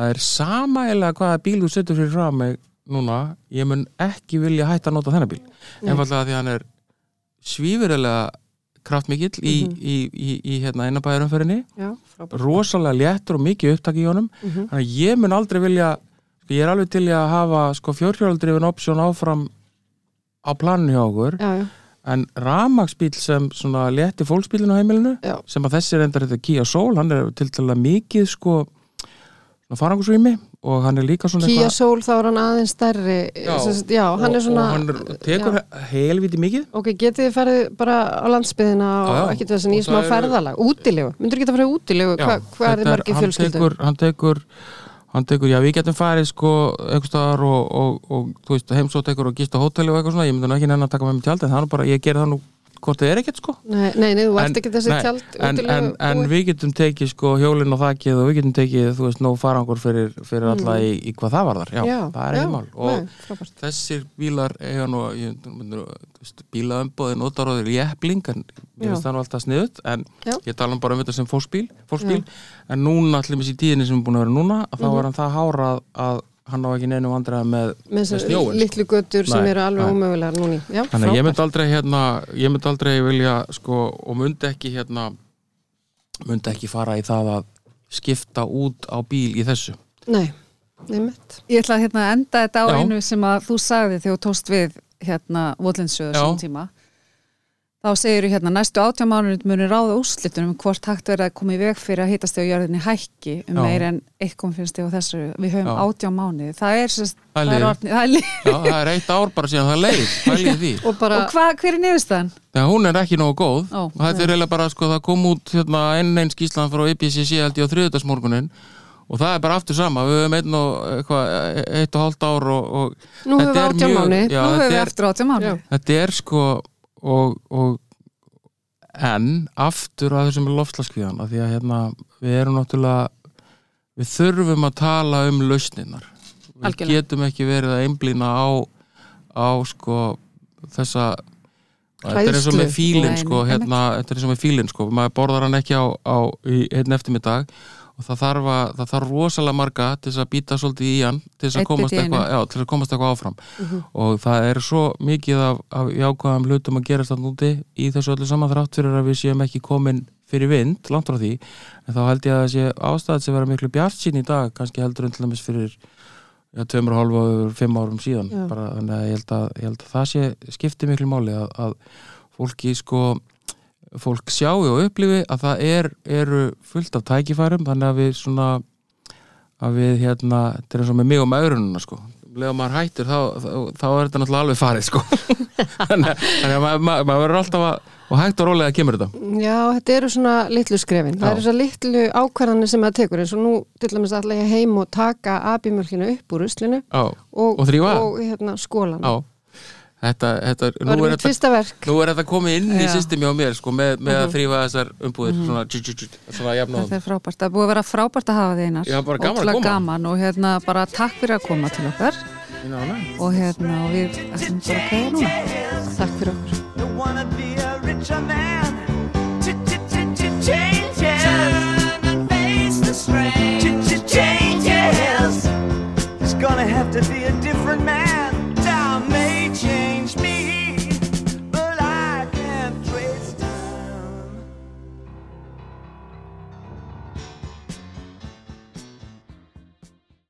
það er sama eða hvaða bíl þú setur fyrir rafmag núna ég mun ekki vilja hætta að nota þennan bíl. Einfallega því hann er svífurilega kraftmikill í, í, í, í hérna frábært. Rosalega léttur og mikið upptak í honum. Mhm. þannig að ég mun aldrei vilja sko, ég er alveg til að hafa sko, fjórhjólaldrifin option áfram á planinu hjá okkur. Já, já, en ramagsbíl sem svona létti fólksbílinu á heimilinu Já. sem að þessi reyndar þetta Kia Soul hann er til að mikið sko farangusvými og hann er líka svona eitthvað- Soul þá er hann aðeins stærri Já, sem sagt, já hann og, er svona og hann tekur helviti mikið. Ok, getið þið farið bara á landsbyðina og já. ekkert þess að nýja smá ferðalag, útilegu? Myndur geta farið útilegu, Já, Hva, hvað er þið margir hann fjölskyldur? hann tekur hann tekur, já við getum farið sko einhvers staðar og, og, og þú veist heimsótt tekur og gist á hóteli og eitthvað svona. Ég myndi nú ekki nenni að taka með mig tjald en það er bara, ég ger það nú hvort þið er ekkert sko Nei, nei, nei, þú ert ekki þessi nei, tjald en, en, en við getum tekið sko hjólinn og þakið og við getum tekið, þú veist, nóg farangur fyrir, fyrir alla í, í hvað það varðar já, það er Mm. já, ekki mál og nei, þessir bílar eiga nú þú veist, bílaömbóði notaróðir jepling en Já. ég veist það nú alltaf sniðut en Já. ég tala um bara um þetta sem fólksbíl en núna allir með sér tíðinni sem er búin að vera núna að þá Mhm. er hann það hárað að hann á ekki neinu vandræða með, með snjóin litlu götur sem eru alveg ómögulegar núni já, Þannig ég myndi aldrei hérna, ég myndi aldrei vilja sko, og myndi ekki hérna myndi ekki fara í það að skipta út á bíl í þessu. Nei, mitt Ég ætla að hérna, enda þetta á Já. einu sem að þú sagði þegar þú tóst við hérna Votlindsjöður Já. sem tíma þá segir þú hérna næstu átjá mánuð munir ráða úrslitunum hvort hægt verða að koma í veg fyrir að hitast á jörðinni hækki um Já. meir en 1,5 og þessu við höfum Já. átjá mánuði það er, sérst, Það er það er, liðið. orðni, það er. Já, það er eitt ár bara síðan það leið, pælið því (laughs) og bara, og hva, hver er niðurstaðan? Þegar hún er ekki nógu góð Ó, og þetta er eiginlega bara, sko, það kom út hérna, einn einn skýslan frá IPCC held ég á þriðudagsmorgunin og það er bara aftur sama, við höfum einn og eitthvað, eitt og hálft ár og, og nú þetta höfum við er Já, Nú höfum við eftir átjá mánuði Já. þetta er sko og, og en aftur að þessum loftslaskvíðan að því að hérna við erum náttúrulega við þurfum að tala um lausninar við Algjörlega. getum ekki verið að einblýna á á sko þessa þetta er eins og með fílinn sko hérna, þetta er eins og með fílinn sko maður borðar hann ekki á, á í einn eftirmiddag og það þarf, að, það þarf rosalega marga til þess að býta svolítið í hann til þess að komast eitthvað, einu. já, til þess að komast eitthvað áfram. Og það er svo mikið af, af jákvæðum hlutum að gerast þannig úti í þessu öllu saman þrátt fyrir að við séum ekki komin fyrir vind, langt frá því. En þá held ég að þessi ástæðat sem vera miklu bjart sín í dag, kannski heldur en til dæmis fyrir já, tveimur og hálfu og fimm árum síðan. Bara, þannig að ég held að, ég held að það sé skipti miklu máli að, að fólki sko fólk sjáu og upplifi að það er, eru fullt af tækifærum þannig að við svona að við hérna, þetta er eins og með mig og maðurununa sko, lega maður hættir þá, þá, þá er þetta náttúrulega alveg farið sko (laughs) þannig að- þannig að maður, maður, maður verður alltaf að og hægt og rólega kemur þetta Já, þetta eru svona litlu skrefin. Það Já. eru svo litlu ákvarðanir sem það tekur eins og nú til dæmis ég heim og taka abimjölkina upp úr ruslinu á, og, Og og hérna, skólan. á þetta, þetta, nú er þetta. Nú er þetta komið inn í Já. systemi á mér sko, með, með Mhm. að þrýfa þessar umbúðir svona, tjú, tjú, tjú, svona jafn á Þetta er frábært, það er búið að vera frábært að hafa þið einar. Ótrúlega gaman og hérna bara takk fyrir að koma til okkar. Þeim og hérna og við ætlum bara að kveða núna. Takk fyrir okkur. It's gonna have to be a different man.